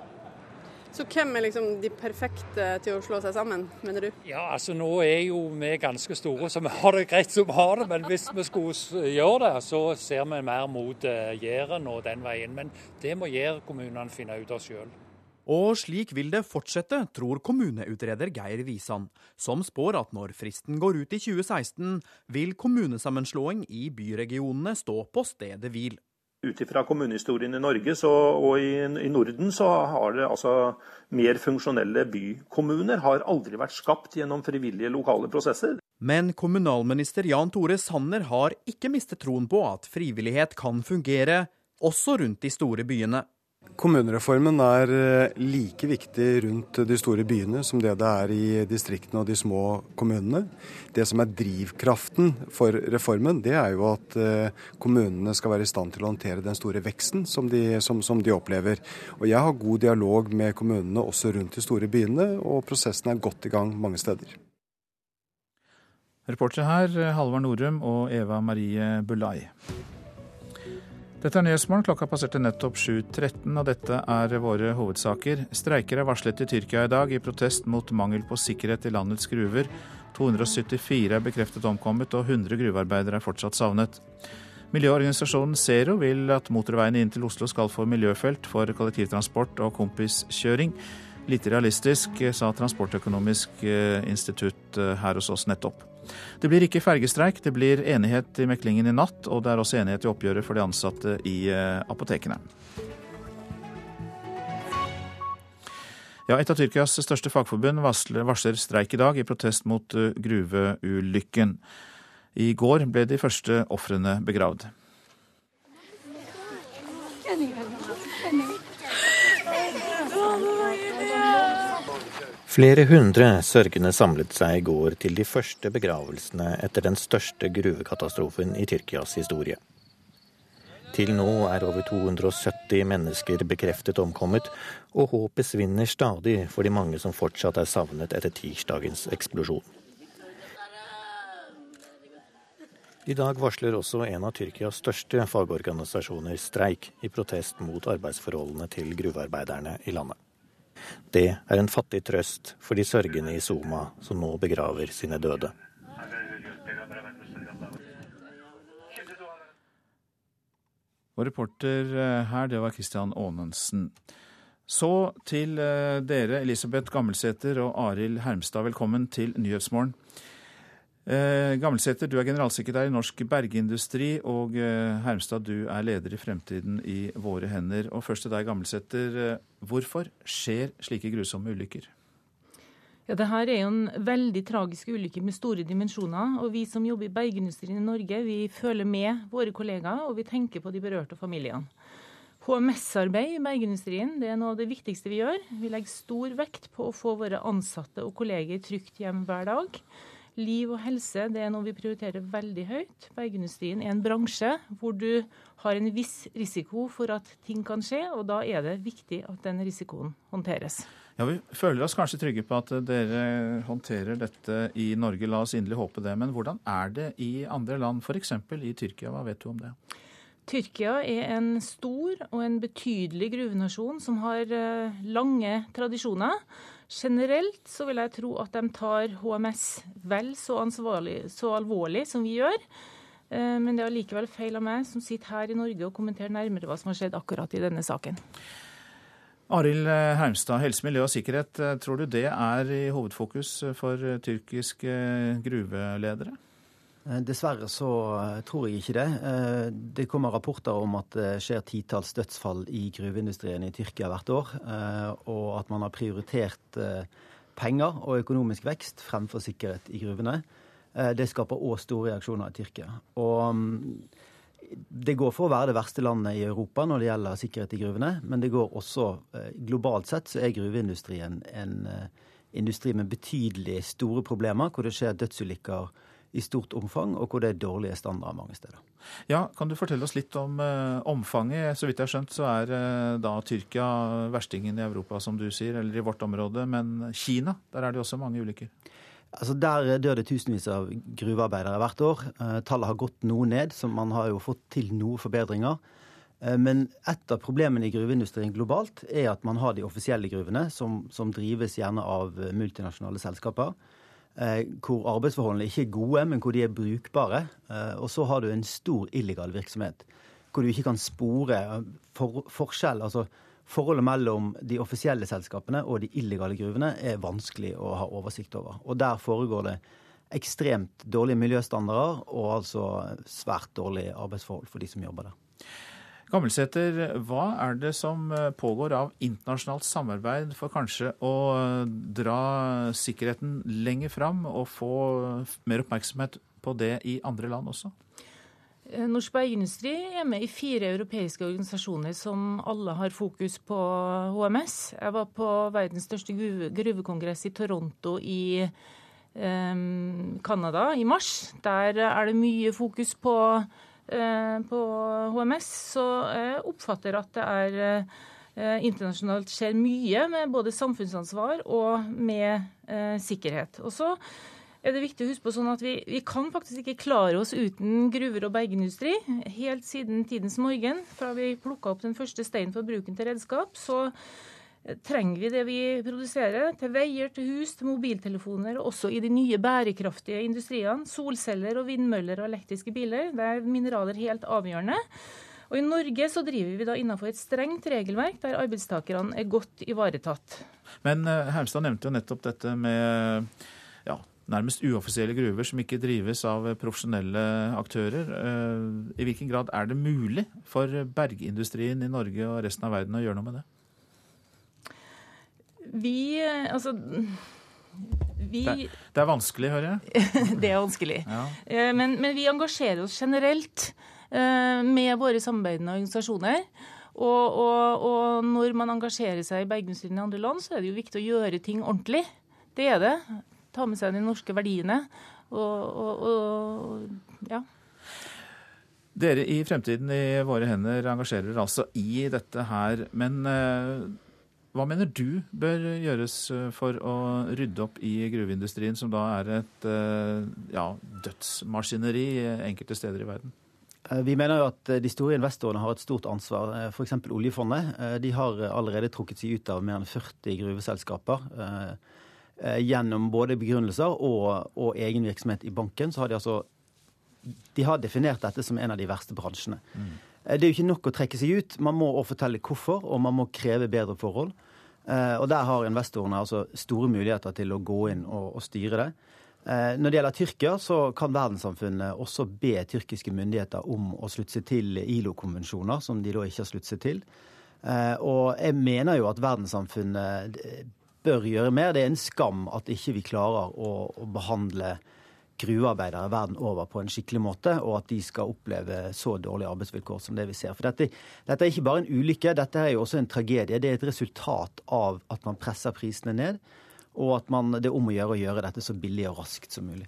Så hvem er liksom de perfekte til å slå seg sammen, mener du? Ja, altså Nå er jo vi ganske store, så vi har det greit som vi har det. Men hvis vi skulle gjøre det, så ser vi mer mot uh, Jæren og den veien. Men det må Jærkommunene finne ut av sjøl. Og slik vil det fortsette, tror kommuneutreder Geir Wisan, som spår at når fristen går ut i 2016, vil kommunesammenslåing i byregionene stå på stedet hvil. Ut ifra kommunehistorien i Norge så, og i, i, Norden så har det altså mer funksjonelle bykommuner har aldri vært skapt gjennom frivillige lokale prosesser. Men kommunalminister Jan Tore Sanner har ikke mistet troen på at frivillighet kan fungere også rundt de store byene. Kommunereformen er eh, like viktig rundt de store byene som det det er i distriktene og de små kommunene. Det som er drivkraften for reformen, det er jo at eh, kommunene skal være i stand til å håndtere den store veksten som de, som, som de opplever. Og Jeg har god dialog med kommunene også rundt de store byene, og prosessen er godt i gang mange steder. Reportere her Halvard Norum og Eva Marie Bulai. Dette er Nyhetsmorgen. Klokka passerte nettopp 7.13, og dette er våre hovedsaker. Streiker er varslet i Tyrkia i dag i protest mot mangel på sikkerhet i landets gruver. 274 er bekreftet omkommet, og 100 gruvearbeidere er fortsatt savnet. Miljøorganisasjonen Zero vil at motorveiene inn til Oslo skal få miljøfelt for kollektivtransport og kompiskjøring. Lite realistisk, sa Transportøkonomisk eh, institutt eh, her hos oss nettopp. Det blir ikke fergestreik, det blir enighet i meklingen i natt, og det er også enighet i oppgjøret for de ansatte i eh, apotekene. Ja, Et av Tyrkias største fagforbund varsler streik i dag i protest mot eh, gruveulykken. I går ble de første ofrene begravd. Flere hundre sørgende samlet seg i går til de første begravelsene etter den største gruvekatastrofen i Tyrkias historie. Til nå er over 270 mennesker bekreftet omkommet, og håpet svinner stadig for de mange som fortsatt er savnet etter tirsdagens eksplosjon. I dag varsler også en av Tyrkias største fagorganisasjoner streik i protest mot arbeidsforholdene til gruvearbeiderne i landet. Det er en fattig trøst for de sørgende i Soma som nå begraver sine døde. Og reporter eh, her, det var Christian Aanensen. Så til eh, dere, Elisabeth Gammelsæter og Arild Hermstad. Velkommen til Nyhetsmorgen. Eh, Gammelsæter, du er generalsekretær i Norsk Bergindustri, og eh, Hermstad, du er leder i Fremtiden i våre hender. Og først til deg, Gammelsæter. Hvorfor skjer slike grusomme ulykker? Ja, det her er jo en veldig tragisk ulykke med store dimensjoner. og Vi som jobber i bergindustrien i Norge, vi føler med våre kollegaer, og vi tenker på de berørte familiene. HMS-arbeid i bergindustrien det er noe av det viktigste vi gjør. Vi legger stor vekt på å få våre ansatte og kolleger trygt hjem hver dag. Liv og helse det er noe vi prioriterer veldig høyt. Bergindustrien er en bransje hvor du har en viss risiko for at ting kan skje, og da er det viktig at den risikoen håndteres. Ja, Vi føler oss kanskje trygge på at dere håndterer dette i Norge. La oss inderlig håpe det. Men hvordan er det i andre land, f.eks. i Tyrkia? Hva vet du om det? Tyrkia er en stor og en betydelig gruvenasjon som har eh, lange tradisjoner. Generelt så vil jeg tro at de tar HMS vel så, så alvorlig som vi gjør. Eh, men det er allikevel feil av meg som sitter her i Norge og kommenterer nærmere hva som har skjedd akkurat i denne saken. Arild Hermstad, helse, miljø og sikkerhet. Eh, tror du det er i hovedfokus for tyrkiske gruveledere? Dessverre så tror jeg ikke det. Det kommer rapporter om at det skjer titalls dødsfall i gruveindustrien i Tyrkia hvert år, og at man har prioritert penger og økonomisk vekst fremfor sikkerhet i gruvene. Det skaper òg store reaksjoner i Tyrkia. Og mm, det går for å være det verste landet i Europa når det gjelder sikkerhet i gruvene, men det går også Globalt sett så er gruveindustrien en industri med betydelig store problemer, hvor det skjer dødsulykker i stort omfang, og hvor det er dårlige standarder mange steder. Ja, Kan du fortelle oss litt om eh, omfanget? Så vidt jeg har skjønt, så er eh, da Tyrkia verstingen i Europa, som du sier, eller i vårt område. Men Kina, der er det også mange ulykker? Altså Der dør det tusenvis av gruvearbeidere hvert år. Eh, tallet har gått noe ned, så man har jo fått til noe forbedringer. Men et av problemene i gruveindustrien globalt er at man har de offisielle gruvene, som, som drives gjerne av multinasjonale selskaper. Eh, hvor arbeidsforholdene ikke er gode, men hvor de er brukbare. Eh, og så har du en stor illegal virksomhet, hvor du ikke kan spore for, forskjell. altså Forholdet mellom de offisielle selskapene og de illegale gruvene er vanskelig å ha oversikt over. Og der foregår det ekstremt dårlige miljøstandarder og altså svært dårlige arbeidsforhold for de som jobber der. Gammelsæter, hva er det som eh, pågår av internasjonalt samarbeid for kanskje å dra sikkerheten lenger fram og få mer oppmerksomhet på det i andre land også? Eh, Norsk bergindustri er med i fire europeiske organisasjoner som alle har fokus på HMS. Jeg var på verdens største gruvekongress i Toronto i Canada um, i mars. Der er det mye fokus på Eh, på HMS, så oppfatter at det er eh, internasjonalt skjer mye med både samfunnsansvar og med eh, sikkerhet. Og så er det viktig å huske på sånn at vi, vi, kan faktisk ikke klare oss uten gruver og bergindustri. Helt siden tidens morgen, fra vi plukka opp den første steinen for bruken til redskap, så trenger vi det vi produserer, til veier, til hus, til mobiltelefoner, og også i de nye bærekraftige industriene. Solceller og vindmøller og elektriske biler. Der er mineraler helt avgjørende. Og I Norge så driver vi da innenfor et strengt regelverk der arbeidstakerne er godt ivaretatt. Men uh, Hermstad nevnte jo nettopp dette med ja, nærmest uoffisielle gruver som ikke drives av profesjonelle aktører. Uh, I hvilken grad er det mulig for bergindustrien i Norge og resten av verden å gjøre noe med det? Vi Altså vi, det, det, er vanskelig, hører jeg? det er vanskelig. Ja. Eh, men, men, vi engasjerer oss generelt eh, med våre samarbeidende organisasjoner. Og, og, og, når man engasjerer seg i bergindustrien i andre land, så er det jo viktig å gjøre ting ordentlig. Det er det. Ta med seg de norske verdiene. Og, og ja. Dere i Fremtiden i våre hender engasjerer altså i dette her. Men eh, hva mener du bør gjøres eh, for å rydde opp i gruveindustrien, som da er et eh, ja, dødsmaskineri enkelte steder i verden? Eh, vi mener jo at de store investorene har et stort ansvar. F.eks. oljefondet. De har allerede trukket seg ut av mer enn 40 gruveselskaper. Gjennom både begrunnelser og, og egen virksomhet i banken, så har de altså De har definert dette som en av de verste bransjene. Mm. Det er jo ikke nok å trekke seg ut. Man må også fortelle hvorfor, og man må kreve bedre forhold. Og der har investorene altså store muligheter til å gå inn og, og styre det. Når det gjelder Tyrkia, så kan verdenssamfunnet også be tyrkiske myndigheter om å slutte seg til ILO-konvensjoner, som de da ikke har sluttet seg til. Og jeg mener jo at verdenssamfunnet bør gjøre mer. Det er en skam at ikke vi klarer å, å behandle gruvearbeidere verden over på en skikkelig måte, og at de skal oppleve så dårlige arbeidsvilkår som det vi ser. For dette, dette, er ikke bare en ulykke, dette er jo også en tragedie. Det er et resultat av at man presser prisene ned, og at man, det er om å gjøre å gjøre dette så billig og raskt som mulig.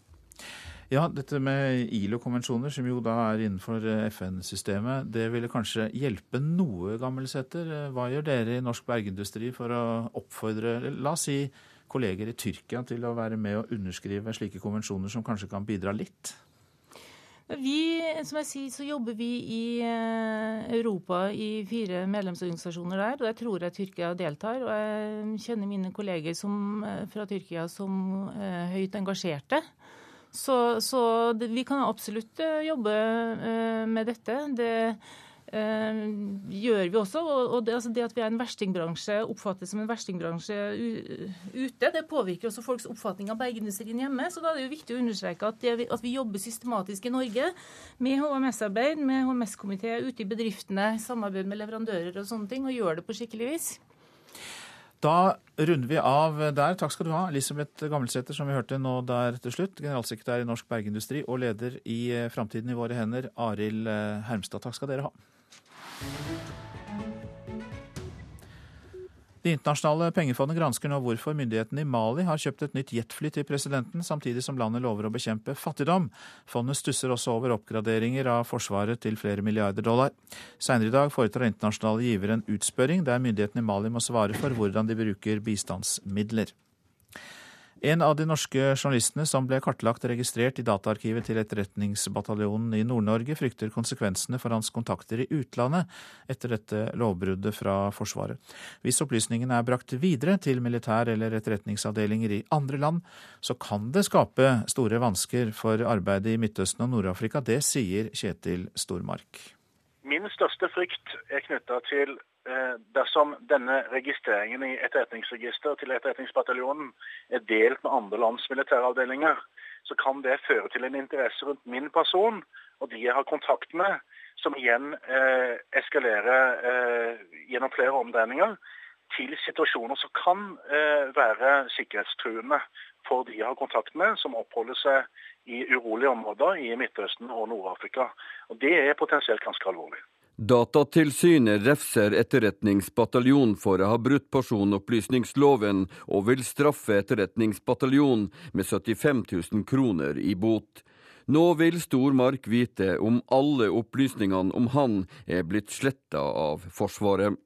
Ja, dette med ILO-konvensjoner, som jo da er innenfor FN-systemet, det ville kanskje hjelpe noe, Gammelsæter. Hva gjør dere i norsk bergindustri for å oppfordre, la oss si, kolleger i Tyrkia til å være med og underskrive slike konvensjoner som kanskje kan bidra litt? Vi, som jeg sier, så jobber vi i Europa i fire medlemsorganisasjoner der. Og jeg tror jeg Tyrkia deltar. Og jeg kjenner mine kolleger som, fra Tyrkia som er høyt engasjerte. Så, så vi kan absolutt jobbe med dette. Det eh, gjør vi også. Og det, altså det, at vi er en verstingbransje, oppfattes som en verstingbransje ute, det påvirker også folks oppfatning av bergindustrien hjemme. Så da er det jo viktig å understreke at, det, at vi jobber systematisk i Norge med HMS-arbeid, med HMS-komité ute i bedriftene, samarbeid med leverandører og sånne ting, og gjør det på skikkelig vis. Da runder vi av der. Takk skal du ha, Elisabeth Gammelsæter, som vi hørte nå der til slutt. Generalsekretær i Norsk Bergindustri og leder i Framtiden i våre hender, Arild Hermstad. Takk skal dere ha. Det internasjonale pengefondet gransker nå hvorfor myndighetene i Mali har kjøpt et nytt jetfly til presidenten, samtidig som landet lover å bekjempe fattigdom. Fondet stusser også over oppgraderinger av Forsvaret til flere milliarder dollar. Senere i dag foretar internasjonale givere en utspørring der myndighetene i Mali må svare for hvordan de bruker bistandsmidler. En av de norske journalistene som ble kartlagt og registrert i dataarkivet til Etterretningsbataljonen i Nord-Norge, frykter konsekvensene for hans kontakter i utlandet etter dette lovbruddet fra Forsvaret. Hvis opplysningene er brakt videre til militær- eller etterretningsavdelinger i andre land, så kan det skape store vansker for arbeidet i Midtøsten og Nord-Afrika. Det sier Kjetil Stormark. Min største frykt er knytta til dersom denne registreringen i etterretningsregister til Etterretningsbataljonen er delt med andre lands militæravdelinger, så kan det føre til en interesse rundt min person og de jeg har kontakt med, som igjen eh, eskalerer eh, gjennom flere omdreininger til situasjoner som kan eh, være sikkerhetstruende for de jeg har kontakt med, som oppholder seg i urolige områder i Midtøsten og Nord-Afrika. Og Det er potensielt ganske alvorlig. Datatilsynet refser Etterretningsbataljonen for å ha brutt personopplysningsloven, og vil straffe Etterretningsbataljonen med 75 000 kroner i bot. Nå vil Stormark vite om alle opplysningene om han er blitt sletta av Forsvaret.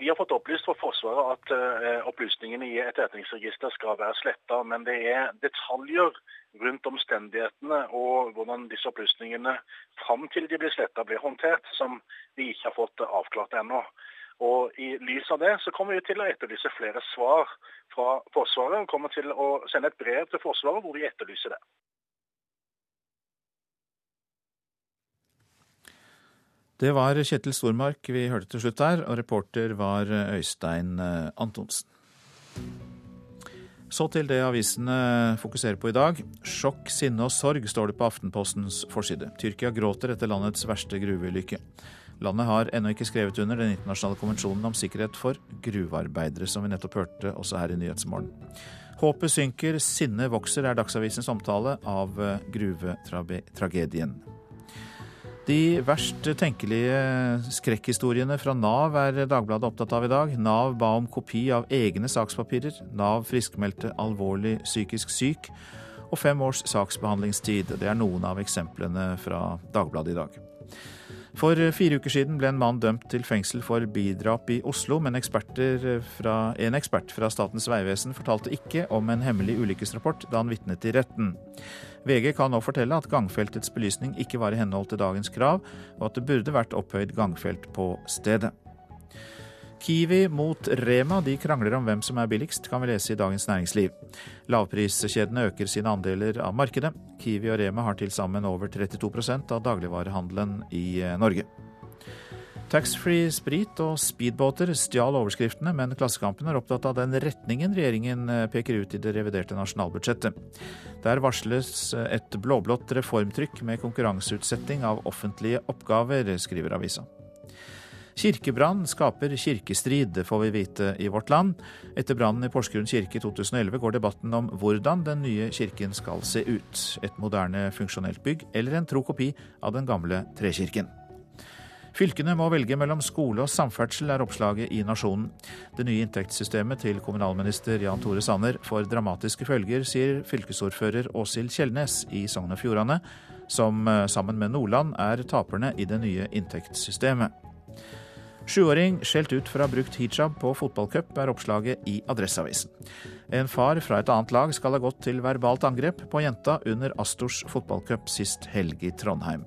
Vi har fått opplyst fra Forsvaret at uh, opplysningene i etterretningsregisteret skal være sletta, men det er detaljer rundt omstendighetene og hvordan disse opplysningene fram til de blir sletta, blir håndtert, som vi ikke har fått avklart ennå. Og I lys av det så kommer vi til å etterlyse flere svar fra Forsvaret, og kommer til å sende et brev til Forsvaret hvor vi etterlyser det. Det var Kjetil Stormark vi hørte til slutt der, og reporter var Øystein Antonsen. Så til det avisene fokuserer på i dag. Sjokk, sinne og sorg, står det på Aftenpostens forside. Tyrkia gråter etter landets verste gruveulykke. Landet har ennå ikke skrevet under den internasjonale konvensjonen om sikkerhet for gruvearbeidere, som vi nettopp hørte også her i Nyhetsmorgen. Håpet synker, sinnet vokser, er Dagsavisens omtale av gruvetragedien. De verst tenkelige skrekkhistoriene fra Nav er Dagbladet opptatt av i dag. Nav ba om kopi av egne sakspapirer. Nav friskmeldte alvorlig psykisk syk. Og fem års saksbehandlingstid. Det er noen av eksemplene fra Dagbladet i dag. For fire uker siden ble en mann dømt til fengsel for bidrap i Oslo, men fra, en ekspert fra Statens vegvesen fortalte ikke om en hemmelig ulykkesrapport da han vitnet i retten. VG kan nå fortelle at gangfeltets belysning ikke var i henhold til dagens krav, og at det burde vært opphøyd gangfelt på stedet. Kiwi mot Rema de krangler om hvem som er billigst, kan vi lese i Dagens Næringsliv. Lavpriskjedene øker sine andeler av markedet. Kiwi og Rema har til sammen over 32% av dagligvarehandelen i Norge. Taxfree sprit og speedbåter stjal overskriftene, men Klassekampen er opptatt av den retningen regjeringen eh, peker ut i det reviderte nasjonalbudsjettet. Der varsles et blåblått reformtrykk med konkurranseutsetting av offentlige oppgaver, skriver avisa. Kirkebrann skaper kirkestrid, får vi vite i Vårt Land. Etter brannen i Porsgrunn kirke i 2011 går debatten om hvordan den nye kirken skal se ut. Et moderne, funksjonelt bygg eller en tro kopi av den gamle trekirken. Fylkene må velge mellom skole og samferdsel, er oppslaget i Nasjonen. Det nye inntektssystemet til kommunalminister Jan Tore Sanner får dramatiske følger, sier fylkesordfører Åshild Kjellnes i Sogn og Fjordane, som eh, sammen med Nordland er taperne i det nye inntektssystemet. Sjuåring skjelt ut for å ha brukt hijab på fotballcup, er oppslaget i Adresseavisen. En far fra et annet lag skal ha gått til verbalt angrep på jenta under Astors fotballcup sist helg i Trondheim.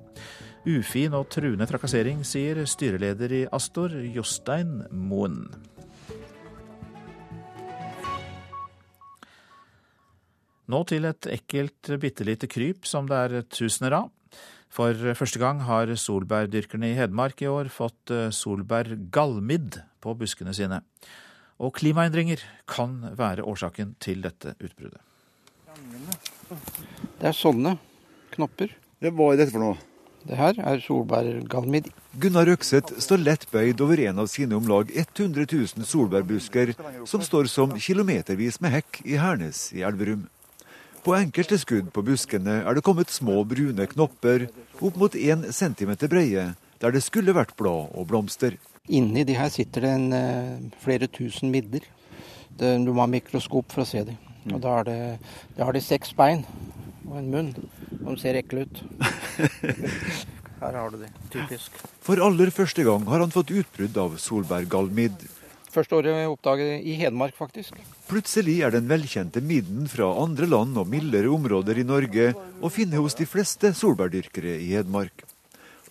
Ufin og truende trakassering, sier styreleder i Astor, Jostein Moen. Nå til et ekkelt bitte lite kryp som det er tusener av. For første gang har solbærdyrkerne i Hedmark i år fått eh, solbærgallmidd på buskene sine. Og klimaendringer kan være årsaken til dette utbruddet. Det er sånne knopper. Hva er dette for noe? Det her er solbærgalmid. Gunnar Røkseth står lett bøyd over en av sine om lag 100 000 solbærbusker som står som kilometervis med hekk i Hernes i Elverum. På enkelte skudd på buskene er det kommet små brune knopper opp mot 1 cm breie, der det skulle vært blad og blomster. Inni de her sitter det en, eh, flere tusen midler. Det, du må ha mikroskop for å se dem. Og da, det, da har de seks bein og en munn. De ser ekle ut. Her har du det. Typisk. For aller første gang har han fått utbrudd av solbærgalmidd. Første året oppdaget i Hedmark, faktisk. Plutselig er den velkjente midden fra andre land og mildere områder i Norge å finne hos de fleste solbærdyrkere i Hedmark.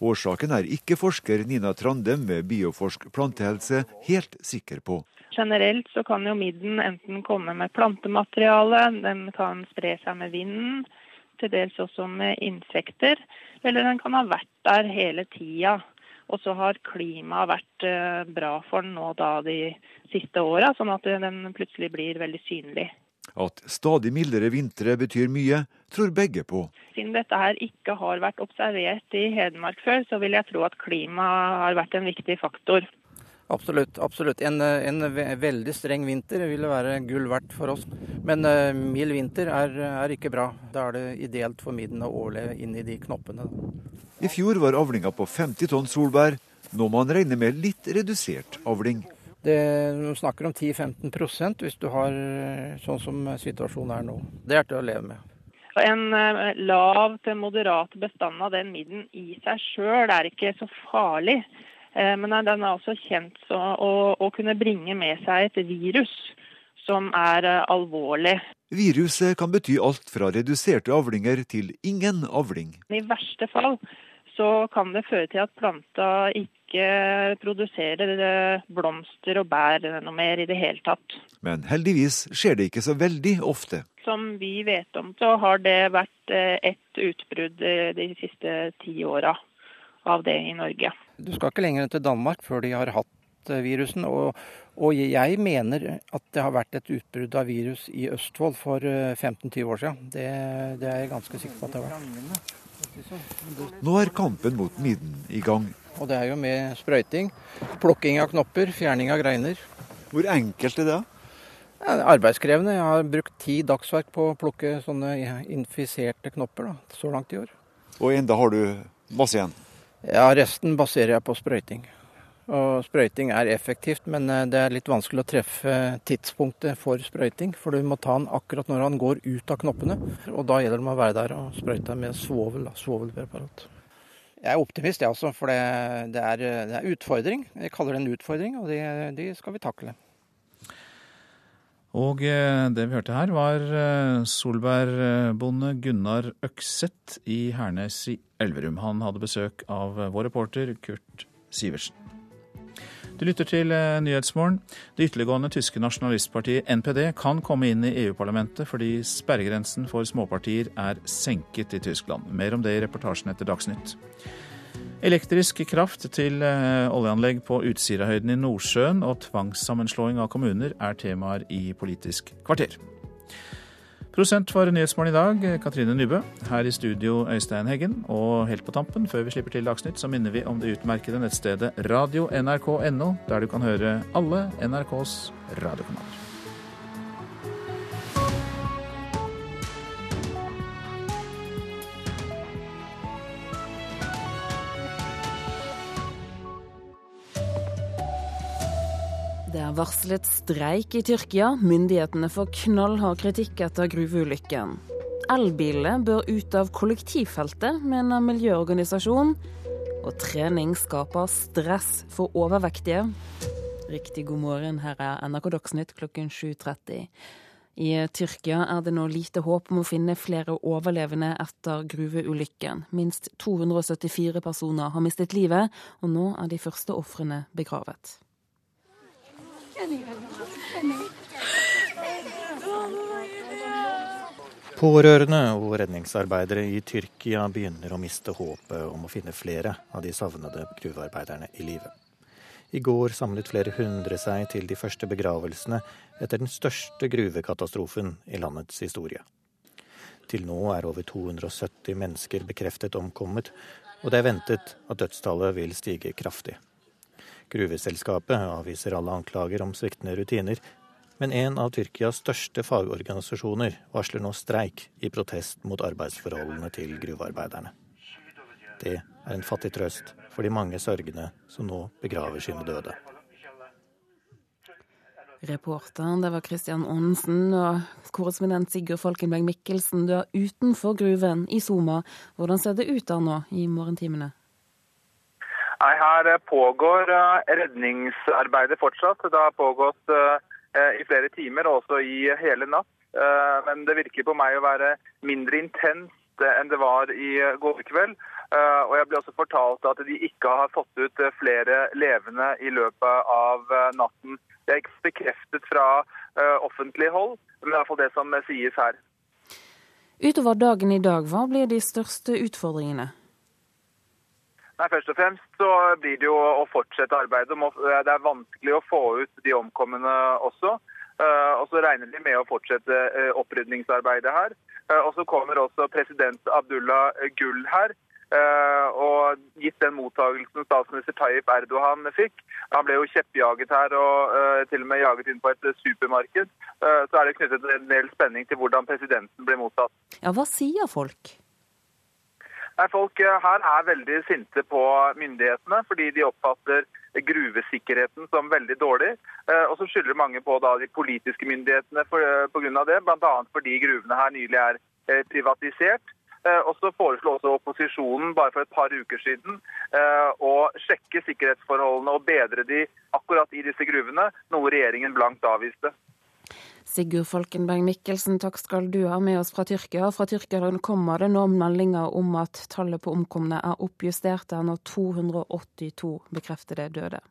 Årsaken er ikke forsker Nina Trandem ved Bioforsk plantehelse helt sikker på. Generelt så kan jo midden enten komme med plantemateriale, den kan spre seg med vinden, til dels også med insekter. Eller den kan ha vært der hele tida. Og så har klimaet vært eh, bra for den nå da de siste åra, sånn at den plutselig blir veldig synlig. At stadig mildere vintre betyr mye, tror begge på. Siden dette her ikke har vært observert i Hedmark før, så vil jeg tro at klima har vært en viktig faktor. Absolutt. absolutt. En, en, veldig streng vinter ville være gull verdt for oss. Men uh, mild vinter er, er, ikke bra. Da er det ideelt for midden å overleve inn i de knoppene. I fjor var avlinga på 50 tonn solbær. Nå må man regne med litt redusert avling. Det du snakker om 10-15% hvis du har sånn som situasjonen er nå. Det er til å leve med. En lav til moderat bestand av den midden i seg sjøl er ikke så farlig. Eh, men den er også kjent så, å, å, kunne bringe med seg et virus som er eh, alvorlig. Viruset kan bety alt fra reduserte avlinger til ingen avling. I verste fall så kan det føre til at planta ikke produserer eh, blomster og bær noe mer i det hele tatt. Men heldigvis skjer det ikke så veldig ofte. Som vi vet om, så har det vært ett utbrudd de siste ti åra av det i Norge. Du skal ikke lenger enn til Danmark før de har hatt eh, virusen. Og, og jeg mener at det har vært et utbrudd av virus i Østfold for 15-20 eh, år siden. Det, det, er jeg ganske sikker på at det har vært. Nå er kampen mot midden i gang. Og det er jo med sprøyting, plukking av knopper, fjerning av greiner. Hvor enkelt er det? Arbeidskrevende. Jeg har brukt ti dagsverk på å plukke sånne infiserte knopper da, så langt i år. Og enda har du masse igjen? Ja, resten baserer jeg på sprøyting. Og sprøyting er effektivt, men eh, det er litt vanskelig å treffe tidspunktet for sprøyting. For du må ta den akkurat når han går ut av knoppene. Og da gjelder det å være der og sprøyte med svovel, svovelpreparat. Jeg er optimist, jeg også, for det, det, er, det, er, utfordring. Jeg kaller det en utfordring, og det, det skal vi takle. Og eh, det vi hørte her, var eh, solbærbonde Gunnar Økseth i Hernes i Elverum. Han hadde besøk av vår reporter Kurt Sivertsen. Du lytter til eh, Nyhetsmorgen. Det ytterliggående tyske nasjonalistpartiet NPD kan komme inn i EU-parlamentet fordi sperregrensen for småpartier er senket i Tyskland. Mer om det i reportasjen etter Dagsnytt. Elektrisk kraft til eh, oljeanlegg på Utsirahøyden i Nordsjøen og tvangssammenslåing av kommuner er temaer i Politisk kvarter. Prosent for Nyhetsmorgen i dag, Katrine Nybø. Her i studio, Øystein Heggen. Og helt på tampen, før vi slipper til Dagsnytt, så minner vi om det utmerkede nettstedet radio.nrk.no, der du kan høre alle NRKs radiokanaler. Det er varslet streik i Tyrkia. Myndighetene får knallhard kritikk etter gruveulykken. Elbiler bør ut av kollektivfeltet, mener miljøorganisasjon. Og trening skaper stress for overvektige. Riktig god morgen, her er NRK Dagsnytt klokken 7.30. I Tyrkia er det nå lite håp om å finne flere overlevende etter gruveulykken. Minst 274 personer har mistet livet, og nå er de første ofrene begravet. Pårørende og redningsarbeidere i Tyrkia begynner å miste håpet om å finne flere av de savnede gruvearbeiderne i live. I går samlet flere hundre seg til de første begravelsene etter den største gruvekatastrofen i landets historie. Til nå er over 270 mennesker bekreftet omkommet, og det er ventet at dødstallet vil stige kraftig. Gruveselskapet avviser alle anklager om sviktende rutiner, men en av Tyrkias største fagorganisasjoner varsler nå streik i protest mot arbeidsforholdene til gruvearbeiderne. Det er en fattig trøst for de mange sørgende som nå begraver sine døde. Reporteren det var Christian Aanensen og korrespondent Sigurd Falkenberg Mikkelsen. Du er utenfor gruven i Soma. Hvordan ser det ut der nå i morgentimene? Nei, Her eh, pågår eh, redningsarbeidet fortsatt. Det har pågått eh, i flere timer, også i hele natt. Men det virker på meg å være mindre intenst enn det var i går kveld. Og jeg ble også fortalt at de ikke har fått ut flere levende i løpet av natten. Det er ikke bekreftet fra offentlig hold, men det er iallfall det som sies her. Utover dagen i dag, hva blir de største utfordringene? Nei, Først og fremst så blir det jo å fortsette arbeidet. Det er vanskelig å få ut de omkomne også. Eh, og så regner de med å fortsette eh, opprydningsarbeidet her. Eh, og så kommer også president Abdullah Gull her. Og gitt den mottagelsen statsminister Tayyip Erdogan fikk, han ble jo kjeppjaget her og til og med jaget inn på et supermarked, så er det knyttet en del spenning til hvordan presidenten ble mottatt. Ja, Hva sier folk? Nei, Folk eh, her er veldig sinte på myndighetene fordi de oppfatter gruvesikkerheten som veldig dårlig. Eh, og så skylder mange på da, de politiske myndighetene pga. av det, bl.a. fordi gruvene her nylig er privatisert. Og så foreslo også opposisjonen bare for et par uker siden å sjekke sikkerhetsforholdene og bedre de akkurat i disse gruvene, noe regjeringen blankt avviste. Sigurd Folkenberg Mikkelsen, takk skal du ha med oss fra Tyrkia. Fra Tyrkia kommer det nå meldinger om at tallet på omkomne er oppjustert. Det er nå 282 bekreftede døde.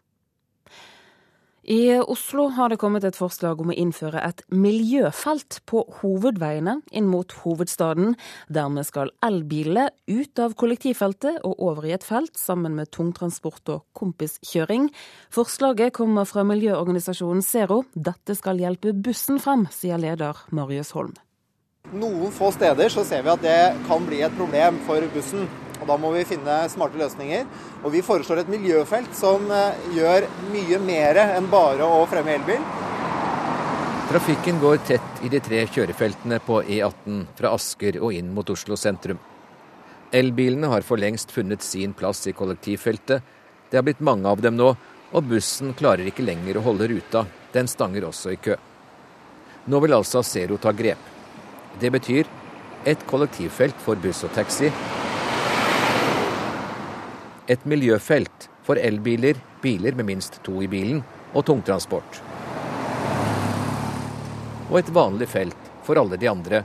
I Oslo har det kommet et forslag om å innføre et miljøfelt på hovedveiene inn mot hovedstaden. Dermed skal elbilene ut av kollektivfeltet og over i et felt sammen med tungtransport og kompiskjøring. Forslaget kommer fra miljøorganisasjonen Zero. Dette skal hjelpe bussen frem, sier leder Marius Holm. Noen få steder så ser vi at det kan bli et problem for bussen. Og Da må vi finne smarte løsninger. Og Vi foreslår et miljøfelt som eh, gjør mye mer enn bare å fremme elbil. Trafikken går tett i de tre kjørefeltene på E18 fra Asker og inn mot Oslo sentrum. Elbilene har for lengst funnet sin plass i kollektivfeltet. Det har blitt mange av dem nå, og bussen klarer ikke lenger å holde ruta. Den stanger også i kø. Nå vil altså Zero ta grep. Det betyr et kollektivfelt for buss og taxi, et miljøfelt for elbiler, biler med minst to i bilen og tungtransport. Og et vanlig felt for alle de andre,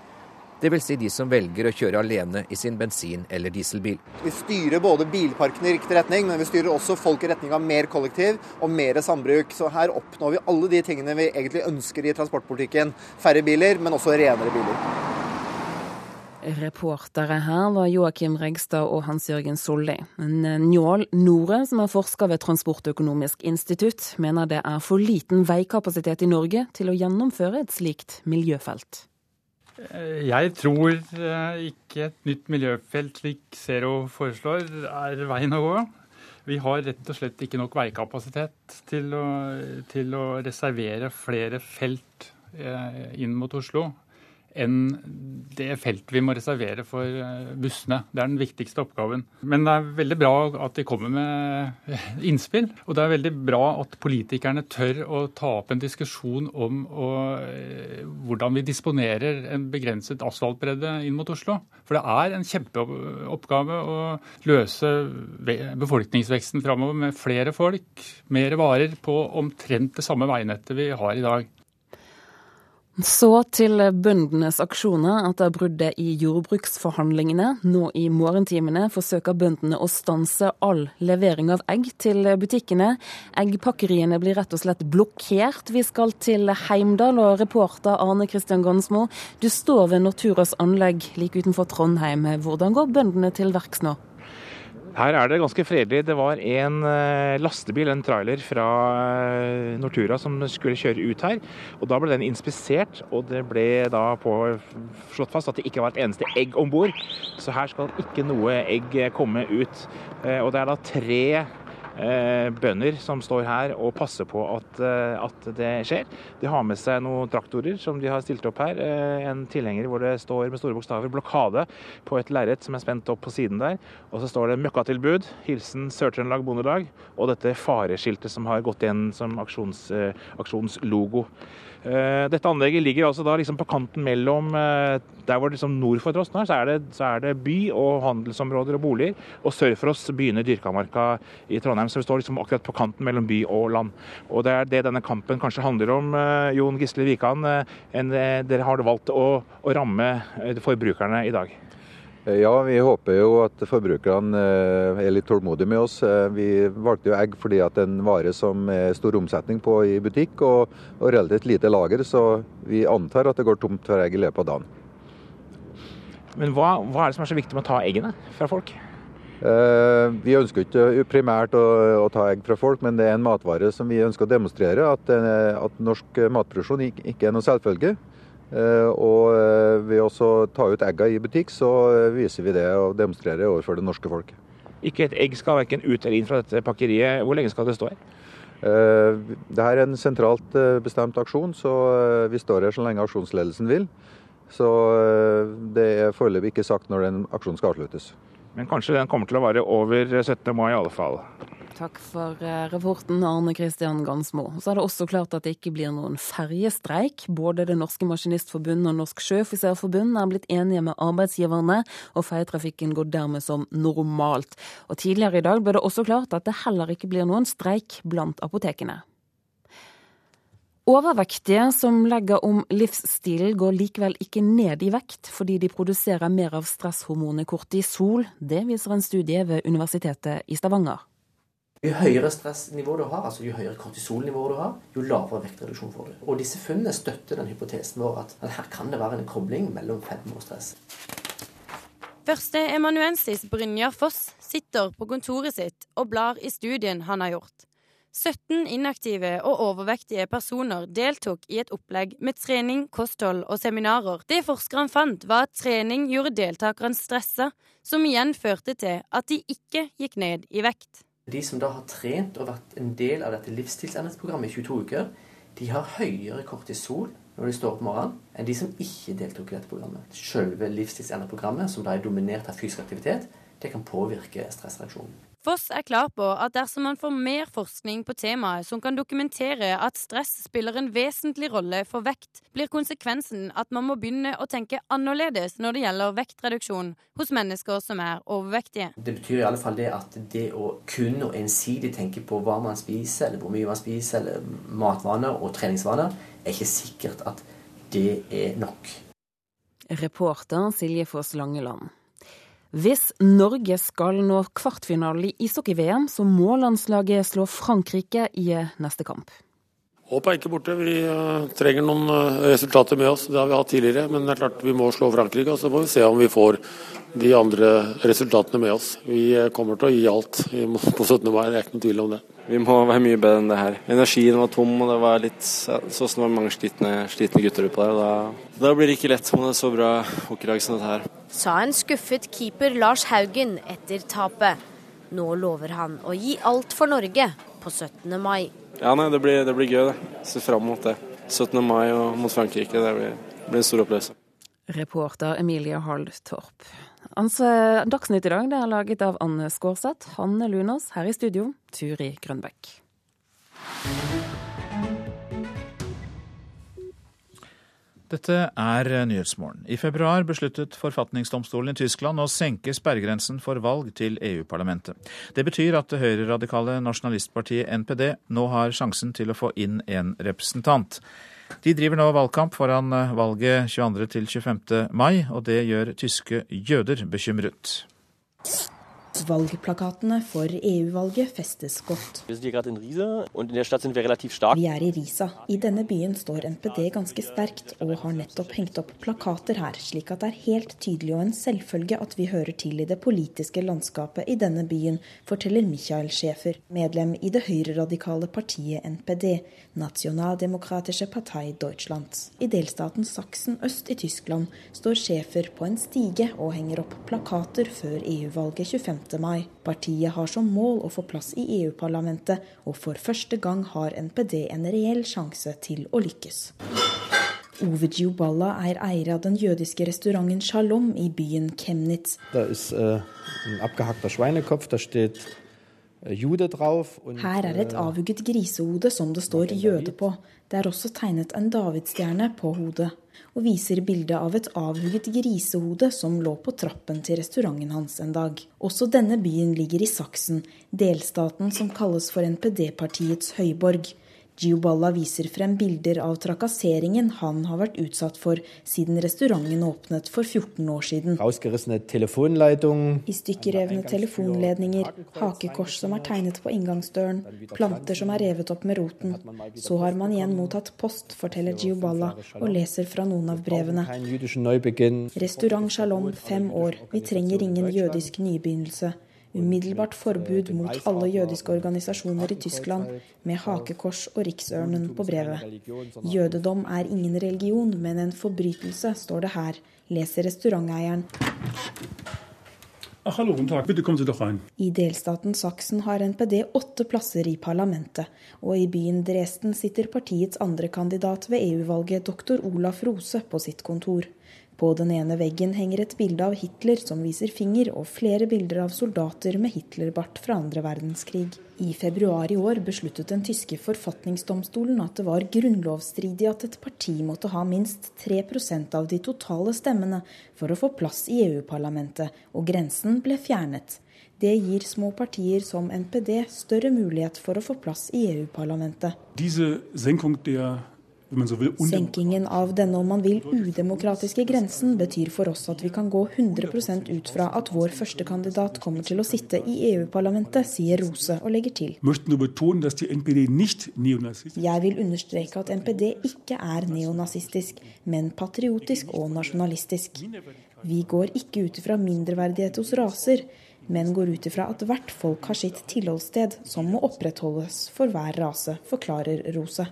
dvs. Si de som velger å kjøre alene i sin bensin- eller dieselbil. Vi styrer både bilparken i riktig retning, men vi styrer også folk i retning av mer kollektiv og mer sambruk. Så her oppnår vi alle de tingene vi egentlig ønsker i transportpolitikken. Færre biler, men også renere biler. Reportere her var Joakim Regstad og Hans-Jørgen Solli. Njål Nore, som er forsker ved Transportøkonomisk institutt, mener det er for liten veikapasitet i Norge til å gjennomføre et slikt miljøfelt. Jeg tror eh, ikke et nytt miljøfelt slik Zero foreslår, er veien å gå. Vi har rett og slett ikke nok veikapasitet til å, til å reservere flere felt eh, inn mot Oslo enn det feltet vi må reservere for eh, bussene. Det er den viktigste oppgaven. Men det er veldig bra at de kommer med innspill. Og det er veldig bra at politikerne tør å ta opp en diskusjon om å, eh, hvordan vi disponerer en begrenset asfaltbredde inn mot Oslo. For det er en kjempeoppgave å løse befolkningsveksten framover med flere folk, mer varer, på omtrent det samme veinettet vi har i dag. Så til bøndenes aksjoner etter bruddet i jordbruksforhandlingene. Nå i morgentimene forsøker bøndene å stanse all levering av egg til butikkene. Eggpakkeriene blir rett og slett blokkert. Vi skal til Heimdal, og reporter Arne Kristian Gansmo, du står ved Norturas anlegg like utenfor Trondheim. Hvordan går bøndene til verks nå? Her er det ganske fredelig. Det var en eh, lastebil, en trailer fra eh, Nortura som skulle kjøre ut her. og Da ble den inspisert, og det ble da på, slått fast at det ikke var et eneste egg om bord. Så her skal ikke noe egg komme ut. Eh, og det er da tre Eh, bønder som står her og passer på at, eh, at, det skjer. De har med seg noen traktorer som de har stilt opp her. Eh, en tilhenger hvor det står med store bokstaver 'blokade' på et lerret som er spent opp på siden der. Og så står det 'møkkatilbud', hilsen Sør-Trøndelag Bondelag, og dette fareskiltet som har gått igjen som aksjons, aksjonslogo. Eh, dette anlegget ligger altså da liksom på kanten mellom eh, der hvor liksom nord for oss er, så er, det, så er det by og handelsområder og boliger. Og sør for oss begynner Dyrkamarka i Trondheim, så vi står liksom akkurat på kanten mellom by og land. Og det er det denne kampen kanskje handler om, eh, Jon Gisle Wikan. Dere har valgt å, å ramme forbrukerne i dag. Ja, vi håper jo at forbrukerne eh, er litt tålmodige med oss. Eh, vi valgte jo egg fordi at det er en vare som er stor omsetning på i butikk og, og relativt lite lager, så vi antar at det går tomt for egg i løpet av dagen. Men hva, hva er det som er så viktig med å ta eggene fra folk? Eh, vi ønsker ikke primært å, å, ta egg fra folk, men det er en matvare som vi ønsker å demonstrere. At, at norsk matproduksjon ikke er noe selvfølge. Eh, og eh, ved å ta ut egga i butikk, så eh, viser vi det og demonstrerer overfor det norske folk. Ikke et egg skal verken ut eller inn fra dette pakkeriet. Hvor lenge skal det stå her? Det er en sentralt bestemt aksjon, så vi står her så lenge aksjonsledelsen vil. Så det er foreløpig ikke sagt når den aksjonen skal avsluttes. Men kanskje den kommer til å vare over 17. mai i alle fall? Takk for reporten rapporten, Arne Kristian Gansmo. Så er det også klart at det ikke blir noen ferjestreik. Både Det Norske Maskinistforbund og Norsk Sjøoffiserforbund er blitt enige med arbeidsgiverne, og ferjetrafikken går dermed som normalt. Og Tidligere i dag ble det også klart at det heller ikke blir noen streik blant apotekene. Overvektige som legger om livsstilen, går likevel ikke ned i vekt fordi de produserer mer av stresshormonet kortisol. Det viser en studie ved Universitetet i Stavanger. Jo høyere stressnivå du har, altså jo høyere kortisolnivå du har, jo lavere vektreduksjon får du. Og disse funnene støtter den hypotesen vår at, at her kan det være en kobling mellom fedme og stress. Førsteemanuensis Brynjar Foss sitter på kontoret sitt og blar i studien han har gjort. 17 inaktive og overvektige personer deltok i et opplegg med trening, kosthold og seminarer. Det forskeren fant, var at trening gjorde deltakerne stressa, som igjen førte til at de ikke gikk ned i vekt. De som da har trent og vært en del av dette livsstilsendringsprogrammet i 22 uker, de har høyere kortisol når de står opp morgenen, enn de som ikke deltok i dette programmet. Selve livsstilsendringsprogrammet, som da er dominert av fysisk aktivitet, det kan påvirke stressreaksjonen. Foss er klar på at dersom man får mer forskning på temaet som kan dokumentere at stress spiller en vesentlig rolle for vekt, blir konsekvensen at man må begynne å tenke annerledes når det gjelder vektreduksjon hos mennesker som er overvektige. Det betyr i alle fall det at det å kun og ensidig tenke på hva man spiser, eller hvor mye man spiser, eller matvaner og treningsvaner, er ikke sikkert at det er nok. Reporter Silje Foss Langeland. Hvis Norge skal nå kvartfinalen i ishockey-VM, så må landslaget slå Frankrike i neste kamp. Håpet er ikke borte. Vi uh, trenger noen uh, resultater med oss. Det har vi hatt tidligere. Men det er klart vi må slå Frankrike, og så må vi se om vi får de andre resultatene med oss. Vi kommer til å gi alt på 17. mai, det er ikke noen tvil om det. Vi må være mye bedre enn det her. Energien var tom, og det var litt så sånn det var mange slitne, slitne gutter ute der. Og Da, da, blir det ikke lett med et så bra hockeylag som dette her. Sa en skuffet keeper Lars Haugen etter tapet. Nå lover han å gi alt for Norge på 17. mai. Ja, nei, det blir, det blir gøy, det. Se fram mot det. 17. mai og mot Frankrike. Det blir, det blir en stor opplevelse. Reporter Emilie Hall Torp. Dagsnytt i dag det er laget av Anne Skårseth, Hanne Lunås, her i studio Turi Grønbekk. Dette er Nyhetsmorgen. I februar besluttet forfatningsdomstolen i Tyskland å senke sperregrensen for valg til EU-parlamentet. Det betyr at det høyreradikale nasjonalistpartiet NPD nå har sjansen til å få inn en representant. De driver nå valgkamp foran valget 22. til 25. mai, og det gjør tyske jøder bekymret. Valgplakatene for EU-valget festes godt. Vi er i Risa. I denne byen står NPD ganske sterkt og har nettopp hengt opp plakater her, slik at det er helt tydelig og en selvfølge at vi hører til i det politiske landskapet i denne byen, forteller Michael Schäfer, medlem i det høyreradikale partiet NPD, Nationaldemokratische Partei Deutschland. I delstaten Saksen øst i Tyskland står Schäfer på en stige og henger opp plakater før EU-valget 25 mai. Partiet har som mål å få plass i EU-parlamentet, og for første gang har NPD en reell sjanse til å lykkes. Ove Gioballa er eier av den jødiske restauranten Shalom i byen Chemnitz. Det er en abgehackter Schweinekopf, her er et øh, avhugget grisehode som det står jøde på. Det er også tegnet en davidsstjerne på hodet, og viser bildet av et avhugget grisehode som lå på trappen til restauranten hans en dag. Også denne byen ligger i Saksen, delstaten som kalles for NPD-partiets høyborg. Giuballa viser frem bilder av trakasseringen han har vært utsatt for siden restauranten åpnet for 14 år siden. I stykkerevne telefonledninger, hakekors som er tegnet på inngangsdøren, planter som er revet opp med roten. Så har man igjen mottatt post, forteller Giuballa, og leser fra noen av brevene. Restaurant Shalom, fem år. Vi trenger ingen jødisk nybegynnelse umiddelbart forbud mot alle jødiske organisasjoner i Tyskland, med hakekors og riksørnen på brevet. Jødedom er ingen religion, men en forbrytelse, står det her, leser restauranteieren. Ach, hallo, guten Tag. Bitte kommen Sie doch rein. I delstaten Saksen har NPD åtte plasser i parlamentet, og i byen Dresden sitter partiets andre kandidat ved EU-valget, doktor Olaf Rose, på sitt kontor. På den ene veggen henger et bilde av Hitler som viser finger, og flere bilder av soldater med Hitlerbart fra andre verdenskrig. I februar i år besluttet den tyske forfatningsdomstolen at det var grunnlovsstridig at et parti måtte ha minst 3% av de totale stemmene for å få plass i EU-parlamentet, og grensen ble fjernet. Det gir små partier som NPD større mulighet for å få plass i EU-parlamentet. Senkingen av denne om man vil udemokratiske grensen betyr for oss at vi kan gå 100 ut fra at vår første kandidat kommer til å sitte i EU-parlamentet, sier Rose og legger til. Jeg vil understreke at NPD ikke er neonazistisk, men patriotisk og nasjonalistisk. Vi går ikke ut ifra mindreverdighet hos raser, men går ut ifra at hvert folk har sitt tilholdssted, som må opprettholdes for hver rase, forklarer Rose.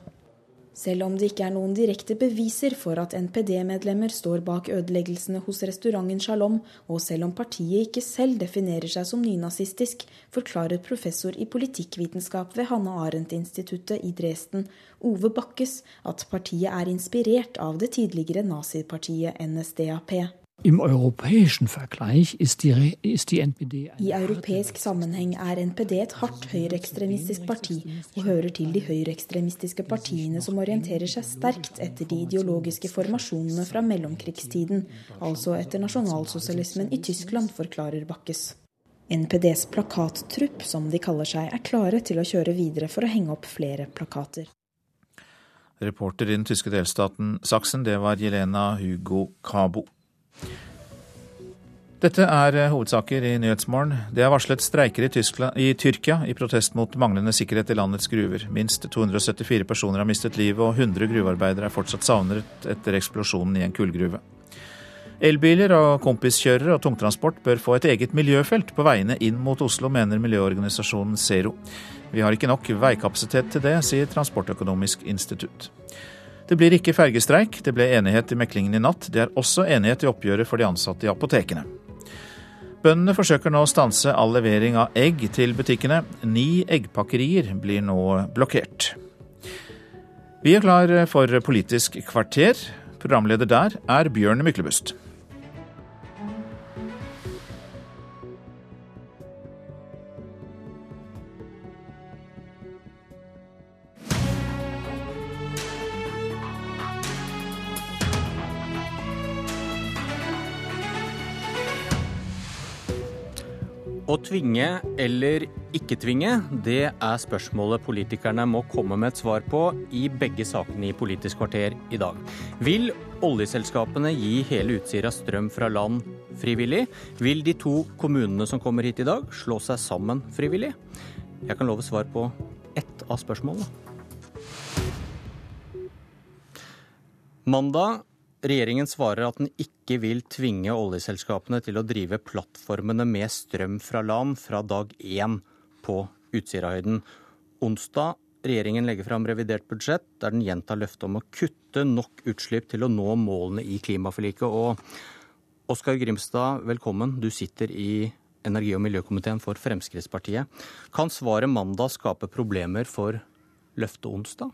Selv om det ikke er noen direkte beviser for at NPD-medlemmer står bak ødeleggelsene hos restauranten Shalom, og selv om partiet ikke selv definerer seg som nynazistisk, forklarer professor i politikkvitenskap ved Hanne Arendt-instituttet i Dresden, Ove Bakkes, at partiet er inspirert av det tidligere nazipartiet NSDAP. Im europäischen Vergleich ist die, ist die NPD I europeisk sammenheng er NPD et hardt høyreekstremistisk parti, og hører til de høyreekstremistiske partiene som orienterer seg sterkt etter de ideologiske formasjonene fra mellomkrigstiden, altså etter nasjonalsosialismen i Tyskland, forklarer Bakkes. NPDs plakattrupp, som de kaller seg, er klare til å kjøre videre for å henge opp flere plakater. Reporter i den tyske delstaten Saksen, det var Jelena Hugo Cabo. Dette er eh, hovedsaker i Nyhetsmorgen. Det er varslet streiker i, Tyskland, i, Tyrkia i protest mot manglende sikkerhet i landets gruver. Minst 274 personer har mistet livet, og 100 gruvearbeidere er fortsatt savnet etter eksplosjonen i en kullgruve. Elbiler og kompiskjørere og tungtransport bør få et eget miljøfelt på veiene inn mot Oslo, mener miljøorganisasjonen Zero. Vi har ikke nok veikapasitet til det, sier Transportøkonomisk institutt. Det blir ikke fergestreik, det ble enighet i meklingen i natt. Det er også enighet i oppgjøret for de ansatte i apotekene. Bøndene forsøker nå å stanse all levering av egg til butikkene. Ni eggpakkerier blir nå blokkert. Vi er klar for Politisk kvarter. Programleder der er Bjørn Myklebust. Å tvinge eller ikke tvinge, det er spørsmålet politikerne må komme med et svar på i begge sakene i Politisk kvarter i dag. Vil oljeselskapene gi hele Utsira strøm fra land frivillig? Vil de to kommunene som kommer hit i dag, slå seg sammen frivillig? Jeg kan love svar på ett av spørsmålene. Mandag Regjeringen svarer at den ikke vil tvinge oljeselskapene til å drive plattformene med strøm fra land fra dag én på Utsirahøyden. Onsdag regjeringen legger fram revidert budsjett der den gjentar løftet om å kutte nok utslipp til å nå målene i klimaforliket. Og Oskar Grimstad, velkommen. Du sitter i energi- og miljøkomiteen for Fremskrittspartiet. Kan svaret mandag skape problemer for løftet onsdag?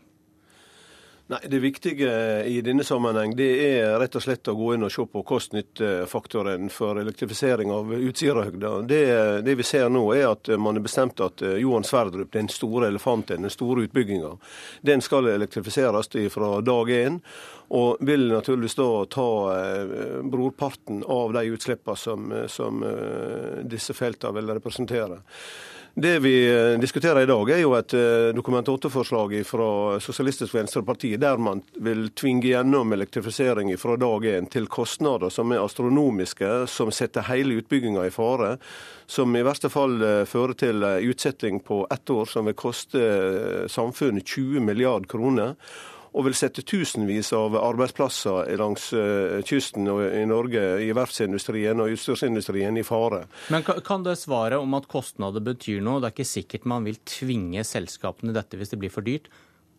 Nei, Det viktige i denne sammenheng det er rett og slett å gå inn og se på kost-nytte-faktoren for elektrifisering av Utsirahøgda. Det, det vi ser nå er at man har bestemt at eh, Johan Sverdrup, den store elefanten, den store utbygginga, den skal elektrifiseres fra dag én. Og vil naturligvis da ta eh, brorparten av de utslippene som, som eh, disse feltene vil representere. Det vi eh, diskuterer i dag, er jo et eh, Dokument 8-forslag fra Sosialistisk Venstreparti der man vil tvinge gjennom elektrifisering fra dag én til kostnader som er astronomiske, som setter hele utbygginga i fare. Som i verste fall eh, fører til utsetting på ett år som vil koste samfunnet 20 milliard kroner og vil sette tusenvis av arbeidsplasser langs eh, kysten og i Norge, i verftsindustrien og utstyrsindustrien, i fare. Men kan det svaret om at kostnader betyr noe, det er ikke sikkert man vil tvinge selskapene dette hvis det blir for dyrt,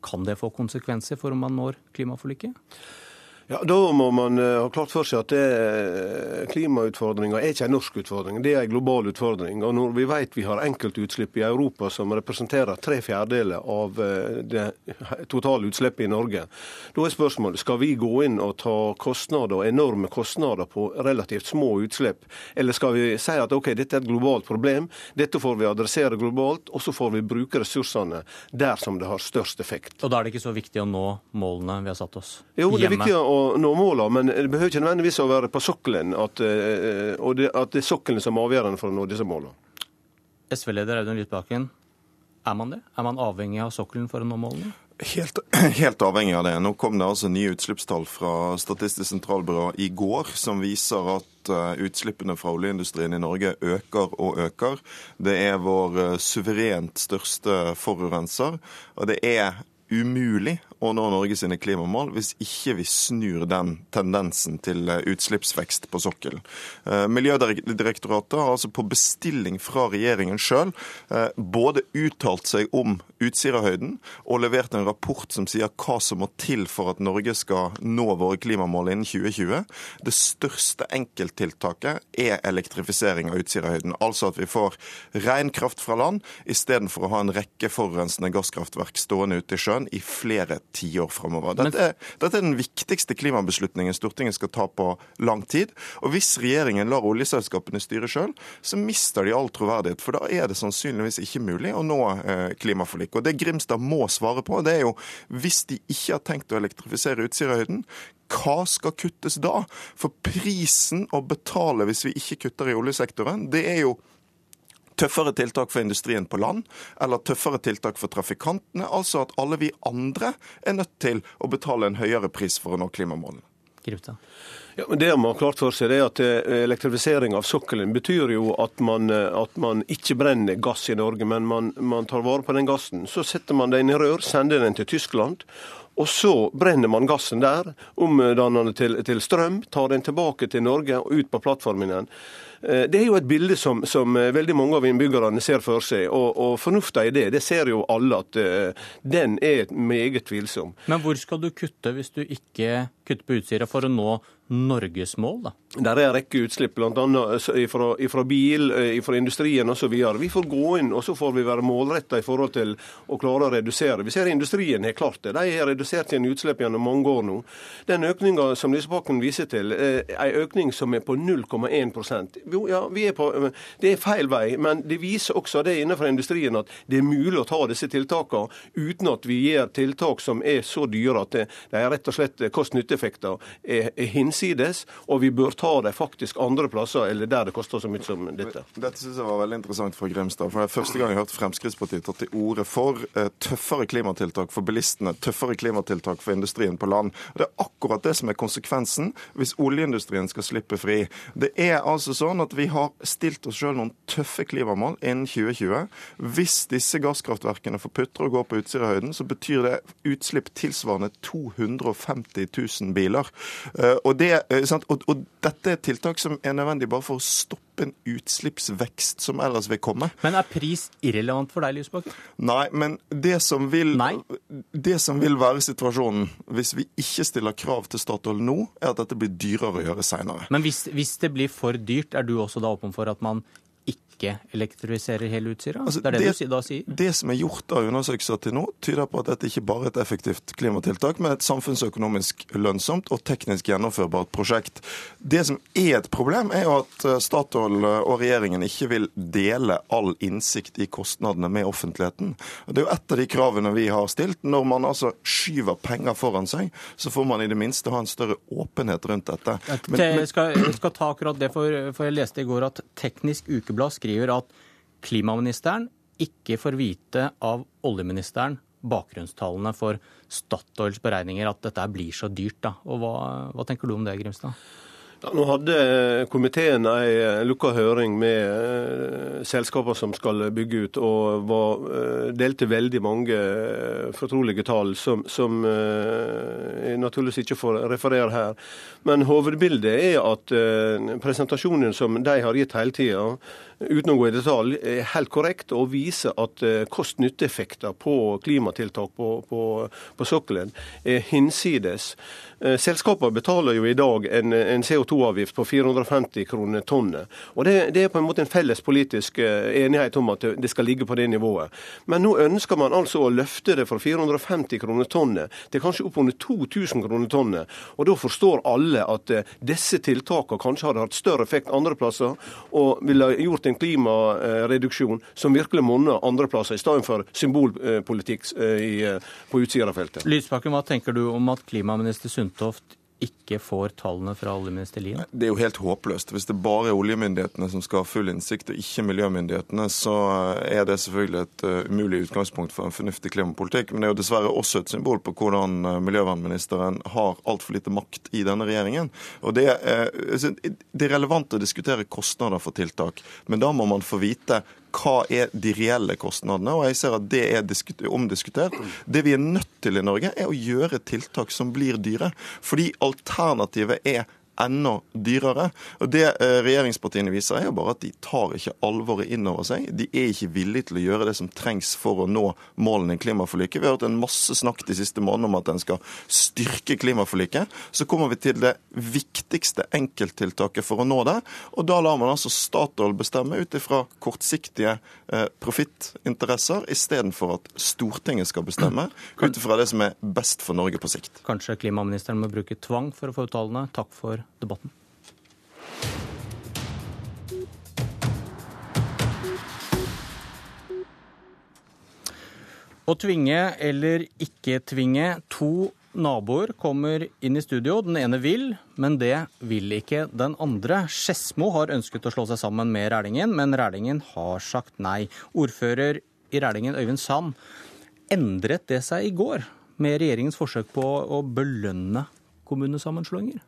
kan det få konsekvenser for om man når klimaforliket? Ja, Da må man eh, ha klart for seg at eh, klimautfordringa er ikke en norsk utfordring, det er en global utfordring. Og Når vi vet vi har enkeltutslipp i Europa som representerer tre fjerdedeler av eh, det totale utslippet i Norge, da er spørsmålet skal vi gå inn og ta kostnader, enorme kostnader på relativt små utslipp, eller skal vi si at ok, dette er et globalt problem, dette får vi adressere globalt, og så får vi bruke ressursene der som det har størst effekt. Og da er det ikke så viktig å nå målene vi har satt oss? Jo, det er viktig å nå måla, men det behøver ikke nødvendigvis å være på sokkelen, at, eh, og det, at det er sokkelen som er avgjørende for å nå disse målene. SV-leder Audun Lysbakken, er man det? Er man avhengig av sokkelen for å nå målene? Helt, helt, avhengig av det. Nå kom det altså nye utslippstall fra Statistisk sentralbyrå i går som viser at eh, utslippene fra oljeindustrien i Norge øker og øker. Det er vår eh, suverent største forurenser. Og det er umulig å nå Norge sine klimamål hvis ikke vi snur den tendensen til eh, utslippsvekst på sokkelen. Eh, Miljødirektoratet har altså på bestilling fra regjeringen sjøl eh, både uttalt seg om Utsirahøyden og levert en rapport som sier hva som må til for at Norge skal nå våre klimamål innen 2020. Det største enkelttiltaket er elektrifisering av Utsirahøyden. Altså at vi får ren kraft fra land istedenfor å ha en rekke forurensende gasskraftverk stående ute i sjøen i flere tiår framover. Dette, dette, er den viktigste klimabeslutningen Stortinget skal ta på lang tid. Og hvis regjeringen lar oljeselskapene styre sjøl, så mister de all troverdighet. For da er det sannsynligvis ikke mulig å nå eh, klimaforliket. Og det Grimstad må svare på, det er jo hvis de ikke har tenkt å elektrifisere Utsirahøyden, hva skal kuttes da? For prisen å betale hvis vi ikke kutter i oljesektoren, det er jo tøffere tiltak for industrien på land, eller tøffere tiltak for trafikantene. Altså at alle vi andre er nødt til å betale en høyere pris for å nå klimamålene. Gripta. Ja, men Det man har klart for seg, det er at eh, elektrifisering av sokkelen betyr jo at man, eh, at man ikke brenner gass i Norge, men man, man, tar vare på den gassen. Så setter man den i rør, sender den til Tyskland. Og så brenner man gassen der, omdanner den til, til strøm, tar den tilbake til Norge og ut på plattformen igjen. Eh, det er jo et bilde som, som, eh, veldig mange av innbyggerne ser for seg. Og, og fornufta i det, det ser jo alle at uh, den er meget tvilsom. Men hvor skal du kutte hvis du ikke kutter på Utsira for å nå Norges mål, da? Der er en rekke utslipp, bl.a. Fra, fra bil, fra industrien osv. Vi får gå inn og så får vi være målretta i forhold til å klare å redusere. Vi ser industrien har klart det. De har redusert sine utslipp gjennom mange år nå. Den økninga som Lysbakken viser til, er en økning som er på 0,1 jo, ja, vi er på, det er feil vei, men det viser også det innenfor industrien at det er mulig å ta disse tiltakene uten at vi gjør tiltak som er så dyre at de er rett og slett kost-nytte-effekter er, er, hinsides, og vi bør ta dem faktisk andre plasser eller der det koster så mye som dette. Dette synes jeg var veldig interessant fra Grimstad. for Det er første gang jeg har hørt Fremskrittspartiet tatt til orde for eh, tøffere klimatiltak for bilistene, tøffere klimatiltak for industrien på land. Det er akkurat det som er konsekvensen hvis oljeindustrien skal slippe fri. Det er altså sånn at vi har stilt oss sjøl noen tøffe klimamål innen 2020. Hvis disse gasskraftverkene får putre og går på Utsirahøyden, så betyr det utslipp tilsvarende 250 000 biler. Eh, og, det, eh, og, og dette er tiltak som er nødvendig bare for å stoppe en utslippsvekst som ellers vil komme. Men er pris irrelevant for deg, Lysbakken? Nei, men det som, vil, det som vil være situasjonen hvis vi ikke stiller krav til Statoil nå, er at dette blir dyrere å gjøre seinere. Men hvis, hvis det blir for dyrt, er du også da åpen for at man ikke elektrifiserer hele Utsira? Altså, det er det, det, du da sier? Det som er gjort av undersøkelser til nå, tyder på at dette ikke bare er et effektivt klimatiltak, men et samfunnsøkonomisk lønnsomt og teknisk gjennomførbart prosjekt. Det som er et problem, er jo at eh, Statoil eh, og regjeringen ikke vil dele all innsikt i kostnadene med offentligheten. Det er jo et av de kravene vi har stilt. Når man altså skyver penger foran seg, så får man i det minste ha en større åpenhet rundt dette. Men, jeg, skal, jeg skal ta akkurat det, for, for jeg leste i går at Teknisk Ukeblad skriver skriver at klimaministeren ikke får vite av oljeministeren bakgrunnstallene for Statoils beregninger, at dette blir så dyrt. Da. Og hva, hva tenker du om det, Grimstad? Ja, nå hadde komiteen en lukka høring med uh, selskaper som skal bygge ut, og var, uh, delte veldig mange uh, fortrolige tall som, som jeg naturligvis ikke får referere her. Men hovedbildet er at presentasjonen som de har gitt hele tida, uten å gå i detalj, er helt korrekt og viser at eh, kost-nytte-effekter på klimatiltak på, på, på, sokkelen er hinsides. Eh, selskapene betaler jo i dag en, en CO2-avgift på 450 kroner tonnet. Og det, det, er på en måte en felles politisk eh, enighet om at det skal ligge på det nivået. Men nå ønsker man altså å løfte det fra 450 kroner tonnet til kanskje oppunder 2000 kroner tonnet. Og da forstår alle at disse tiltakene kanskje hadde hatt større effekt andre plasser, og ville gjort en en klimareduksjon som virkelig monner andreplasser, i stedet for symbolpolitikk eh, på Utsira-feltet. Lysbakken, hva tenker du om at klimaminister Sundtoft ikke får tallene fra oljeminister Lien? Det er jo helt håpløst. Hvis det bare er oljemyndighetene som skal ha full innsikt, og ikke miljømyndighetene, så er det selvfølgelig et uh, umulig utgangspunkt for en fornuftig klimapolitikk. Men det er jo dessverre også et symbol på hvordan uh, miljøvernministeren har altfor lite makt i denne regjeringen. Og det, er, det er relevant å diskutere kostnader for tiltak, men da må man få vite hva er de reelle kostnadene, og jeg ser at det er omdiskutert. Det vi er nødt til i Norge, er å gjøre tiltak som blir dyre. Fordi alternativet er enda dyrere. Og Det eh, regjeringspartiene viser, er jo bare at de tar ikke alvoret inn over seg. De er ikke villige til å gjøre det som trengs for å nå målene i klimaforliket. Vi har hørt en masse snakk de siste månedene om at en skal styrke klimaforliket. Så kommer vi til det viktigste enkelttiltaket for å nå det. Og da lar man altså Statoil bestemme ut ifra kortsiktige eh, profittinteresser, istedenfor at Stortinget skal bestemme ut ifra det som er best for Norge på sikt. Kanskje klimaministeren må bruke tvang for å få ut tallene. Takk for debatten. Å tvinge eller ikke tvinge. To naboer kommer inn i studio. Den ene vil, men det vil ikke den andre. Skedsmo har ønsket å slå seg sammen med Rælingen, men Rælingen har sagt nei. Ordfører i Rælingen, Øyvind Sand, endret det seg i går med regjeringens forsøk på å belønne kommunesammenslåinger?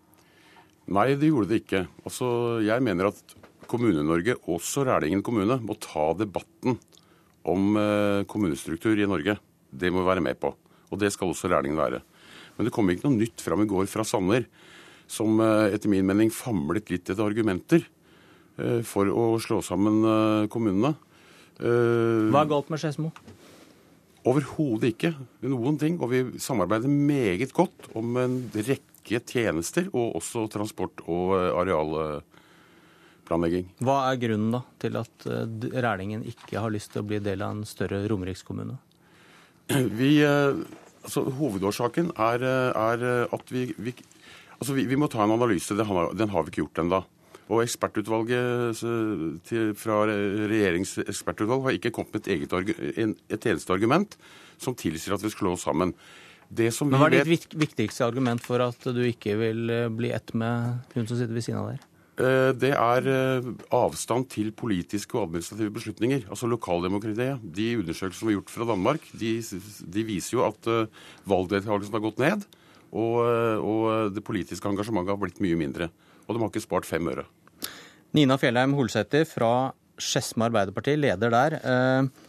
Nei, det gjorde det ikke. Altså, jeg mener at Kommune-Norge, også Rælingen kommune, må ta debatten om eh, kommunestruktur i Norge. Det må vi være med på. Og det skal også Rælingen være. Men det kom ikke noe nytt fram i går fra Sanner som eh, etter min mening famlet litt etter argumenter eh, for å slå sammen kommunene. Hva er galt med Skedsmo? Overhodet ikke noen ting. Og vi samarbeider meget godt om en rekke tjenester, og også transport og arealplanlegging. Hva er grunnen da til at Rælingen ikke har lyst til å bli del av en større romerikskommune? Vi, altså, hovedårsaken er, er at vi, vi Altså, vi, må ta en analyse. Den har, den har vi ikke gjort ennå. Og ekspertutvalget til, fra regjeringens ekspertutvalg har ikke kommet med et, eget, et eneste argument som tilsier at vi skal slå oss sammen. Men Hva er ditt viktigste argument for at du ikke vil eh, bli ett med hun som sitter ved siden av deg? Eh, det er eh, avstand til politiske og administrative beslutninger. Altså lokaldemokratiet. De undersøkelsene som er gjort fra Danmark, de, de viser jo at valgdeltakelsen har gått ned. Og, og, det politiske engasjementet har blitt mye mindre. Og de har ikke spart fem øre. Nina Fjellheim Holsæter fra Skedsmo Arbeiderparti, leder der. Eh,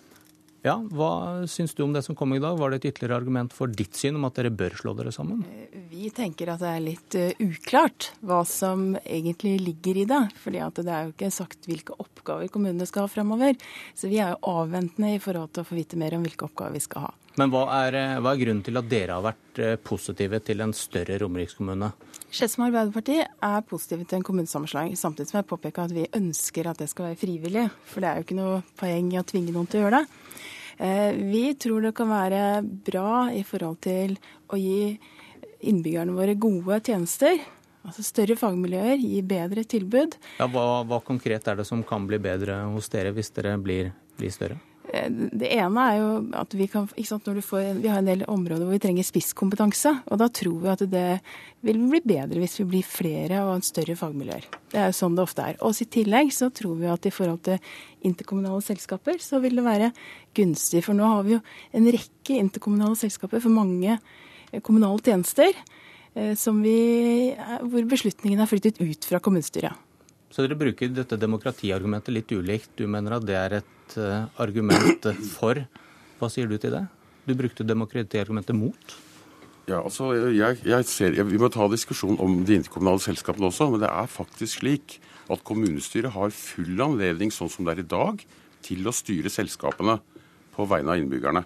ja, Hva syns du om det som kom i dag? Var det et ytterligere argument for ditt syn om at dere bør slå dere sammen? Vi tenker at det er litt eh, uklart hva som egentlig ligger i det. fordi det er jo ikke sagt hvilke oppgaver kommunene skal ha fremover. Så vi er jo avventende i forhold til å få vite mer om hvilke oppgaver vi skal ha. Men hva er, eh, hva er, grunnen til at dere har vært eh, positive til en større romerikskommune? Skedsmo Arbeiderparti er positive til en kommunesammenslåing, samtidig som jeg påpeker at vi ønsker at det skal være frivillig. For det er jo ikke noe poeng i å tvinge noen til å gjøre det. Eh, vi tror det kan være bra i forhold til å gi innbyggerne våre gode tjenester. Altså Større fagmiljøer gir bedre tilbud. Ja, hva, hva, konkret er det som kan bli bedre hos dere hvis dere blir, blir større? Eh, det ene er jo at vi kan sant, får, Vi har en del områder hvor vi trenger spisskompetanse. Og da tror vi at det vil bli bedre hvis vi blir flere og en større fagmiljøer. Det er jo sånn det ofte er. Og i tillegg så tror vi at i forhold til interkommunale selskaper, så vil det være gunstig. For nå har vi jo en rekke interkommunale selskaper for mange eh, kommunale tjenester. Eh, vi, hvor beslutningene er flyttet ut fra kommunestyret. Så dere bruker dette demokratiargumentet litt ulikt. Du mener at det er et uh, argument for. Hva sier du til det? Du brukte demokratiargumentet mot. Ja, altså, jeg, jeg ser, jeg, Vi må ta diskusjon om de interkommunale selskapene også. Men det er faktisk slik at kommunestyret har full anledning, sånn som det er i dag, til å styre selskapene på vegne av innbyggerne.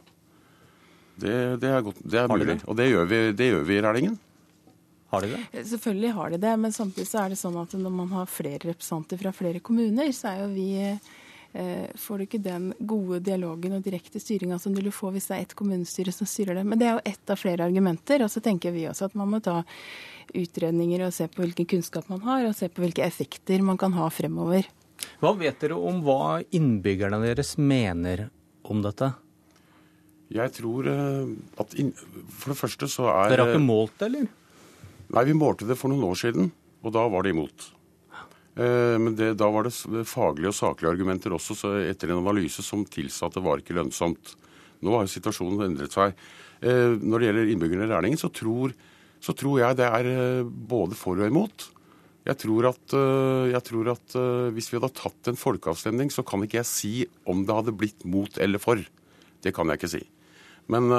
Det, det er, godt, det er mulig. Og det gjør vi, det gjør vi i Rælingen. Har de det? Eh, selvfølgelig har de det, men samtidig så er det sånn at når man har flere representanter fra flere kommuner, så er jo vi eh, får du ikke den gode dialogen og direkte styringa som du vil få hvis det er ett kommunestyre som styrer det. Men det er jo ett av flere argumenter. Og så tenker vi også at man må ta utredninger og se på hvilken kunnskap man har, og se på hvilke effekter man kan ha fremover. Hva vet dere om hva innbyggerne deres mener om dette? Jeg tror at at For det første så er Dere har ikke målt det, eller? Nei, vi målte det for noen år siden, og da var det imot. Eh, men det, da var det faglige og saklige argumenter også etter en analyse som tilsa at det var ikke lønnsomt. Nå har situasjonen endret seg. Eh, når det gjelder innbyggerne i Rælingen, så, så, tror jeg det er eh, både for og imot. Jeg tror, at, jeg tror at hvis vi hadde tatt en folkeavstemning, så kan ikke jeg si om det hadde blitt mot eller for. Det kan jeg ikke si. Men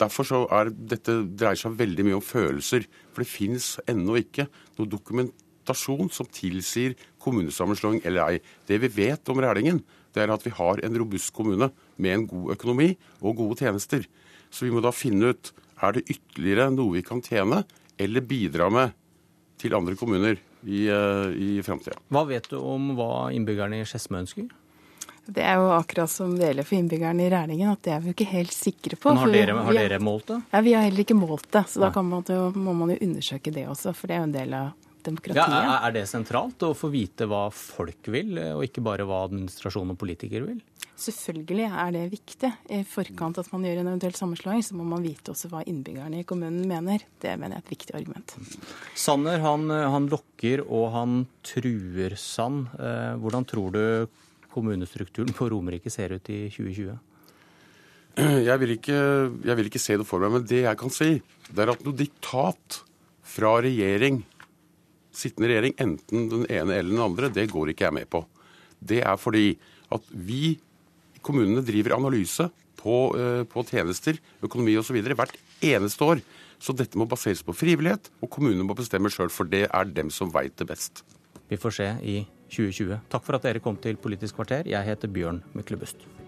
derfor så er dette dreier seg veldig mye om følelser. For det finnes ennå ikke noe dokumentasjon som tilsier kommunesammenslåing eller ei. Det vi vet om Rælingen, det er at vi har en robust kommune med en god økonomi og gode tjenester. Så vi må da finne ut er det ytterligere noe vi kan tjene eller bidra med til andre kommuner i, uh, i framtida. Hva vet du om hva innbyggerne i Skedsmo ønsker? Det er jo akkurat som det gjelder for innbyggerne i Rælingen, at det er vi ikke helt sikre på. Men har dere, har dere målt det? Ja, Vi har heller ikke målt det. Så Nei. da man må man jo undersøke det også, for det er jo en del av demokratiet. Ja, er det sentralt å få vite hva folk vil, og ikke bare hva administrasjon og politikere vil? Selvfølgelig er det viktig. I forkant at man gjør en eventuell sammenslåing, så må man vite også hva innbyggerne i kommunen mener. Det mener jeg er et viktig argument. Sanner han, han lokker og han truer Sand. Eh, hvordan tror du kommunestrukturen på Romerike ser ut i 2020? Jeg vil, ikke, jeg vil ikke se det for meg, men det jeg kan si, det er at noe diktat fra regjering sittende regjering, enten den ene eller den andre, det går ikke jeg med på. Det er fordi at vi kommunene driver analyse på, eh, på tjenester, økonomi osv. hvert eneste år. Så dette må baseres på frivillighet, og kommunene må bestemme sjøl, for det er dem som veit det best. Vi får se i 2020. Takk for at dere kom til Politisk kvarter. Jeg heter Bjørn Myklebust.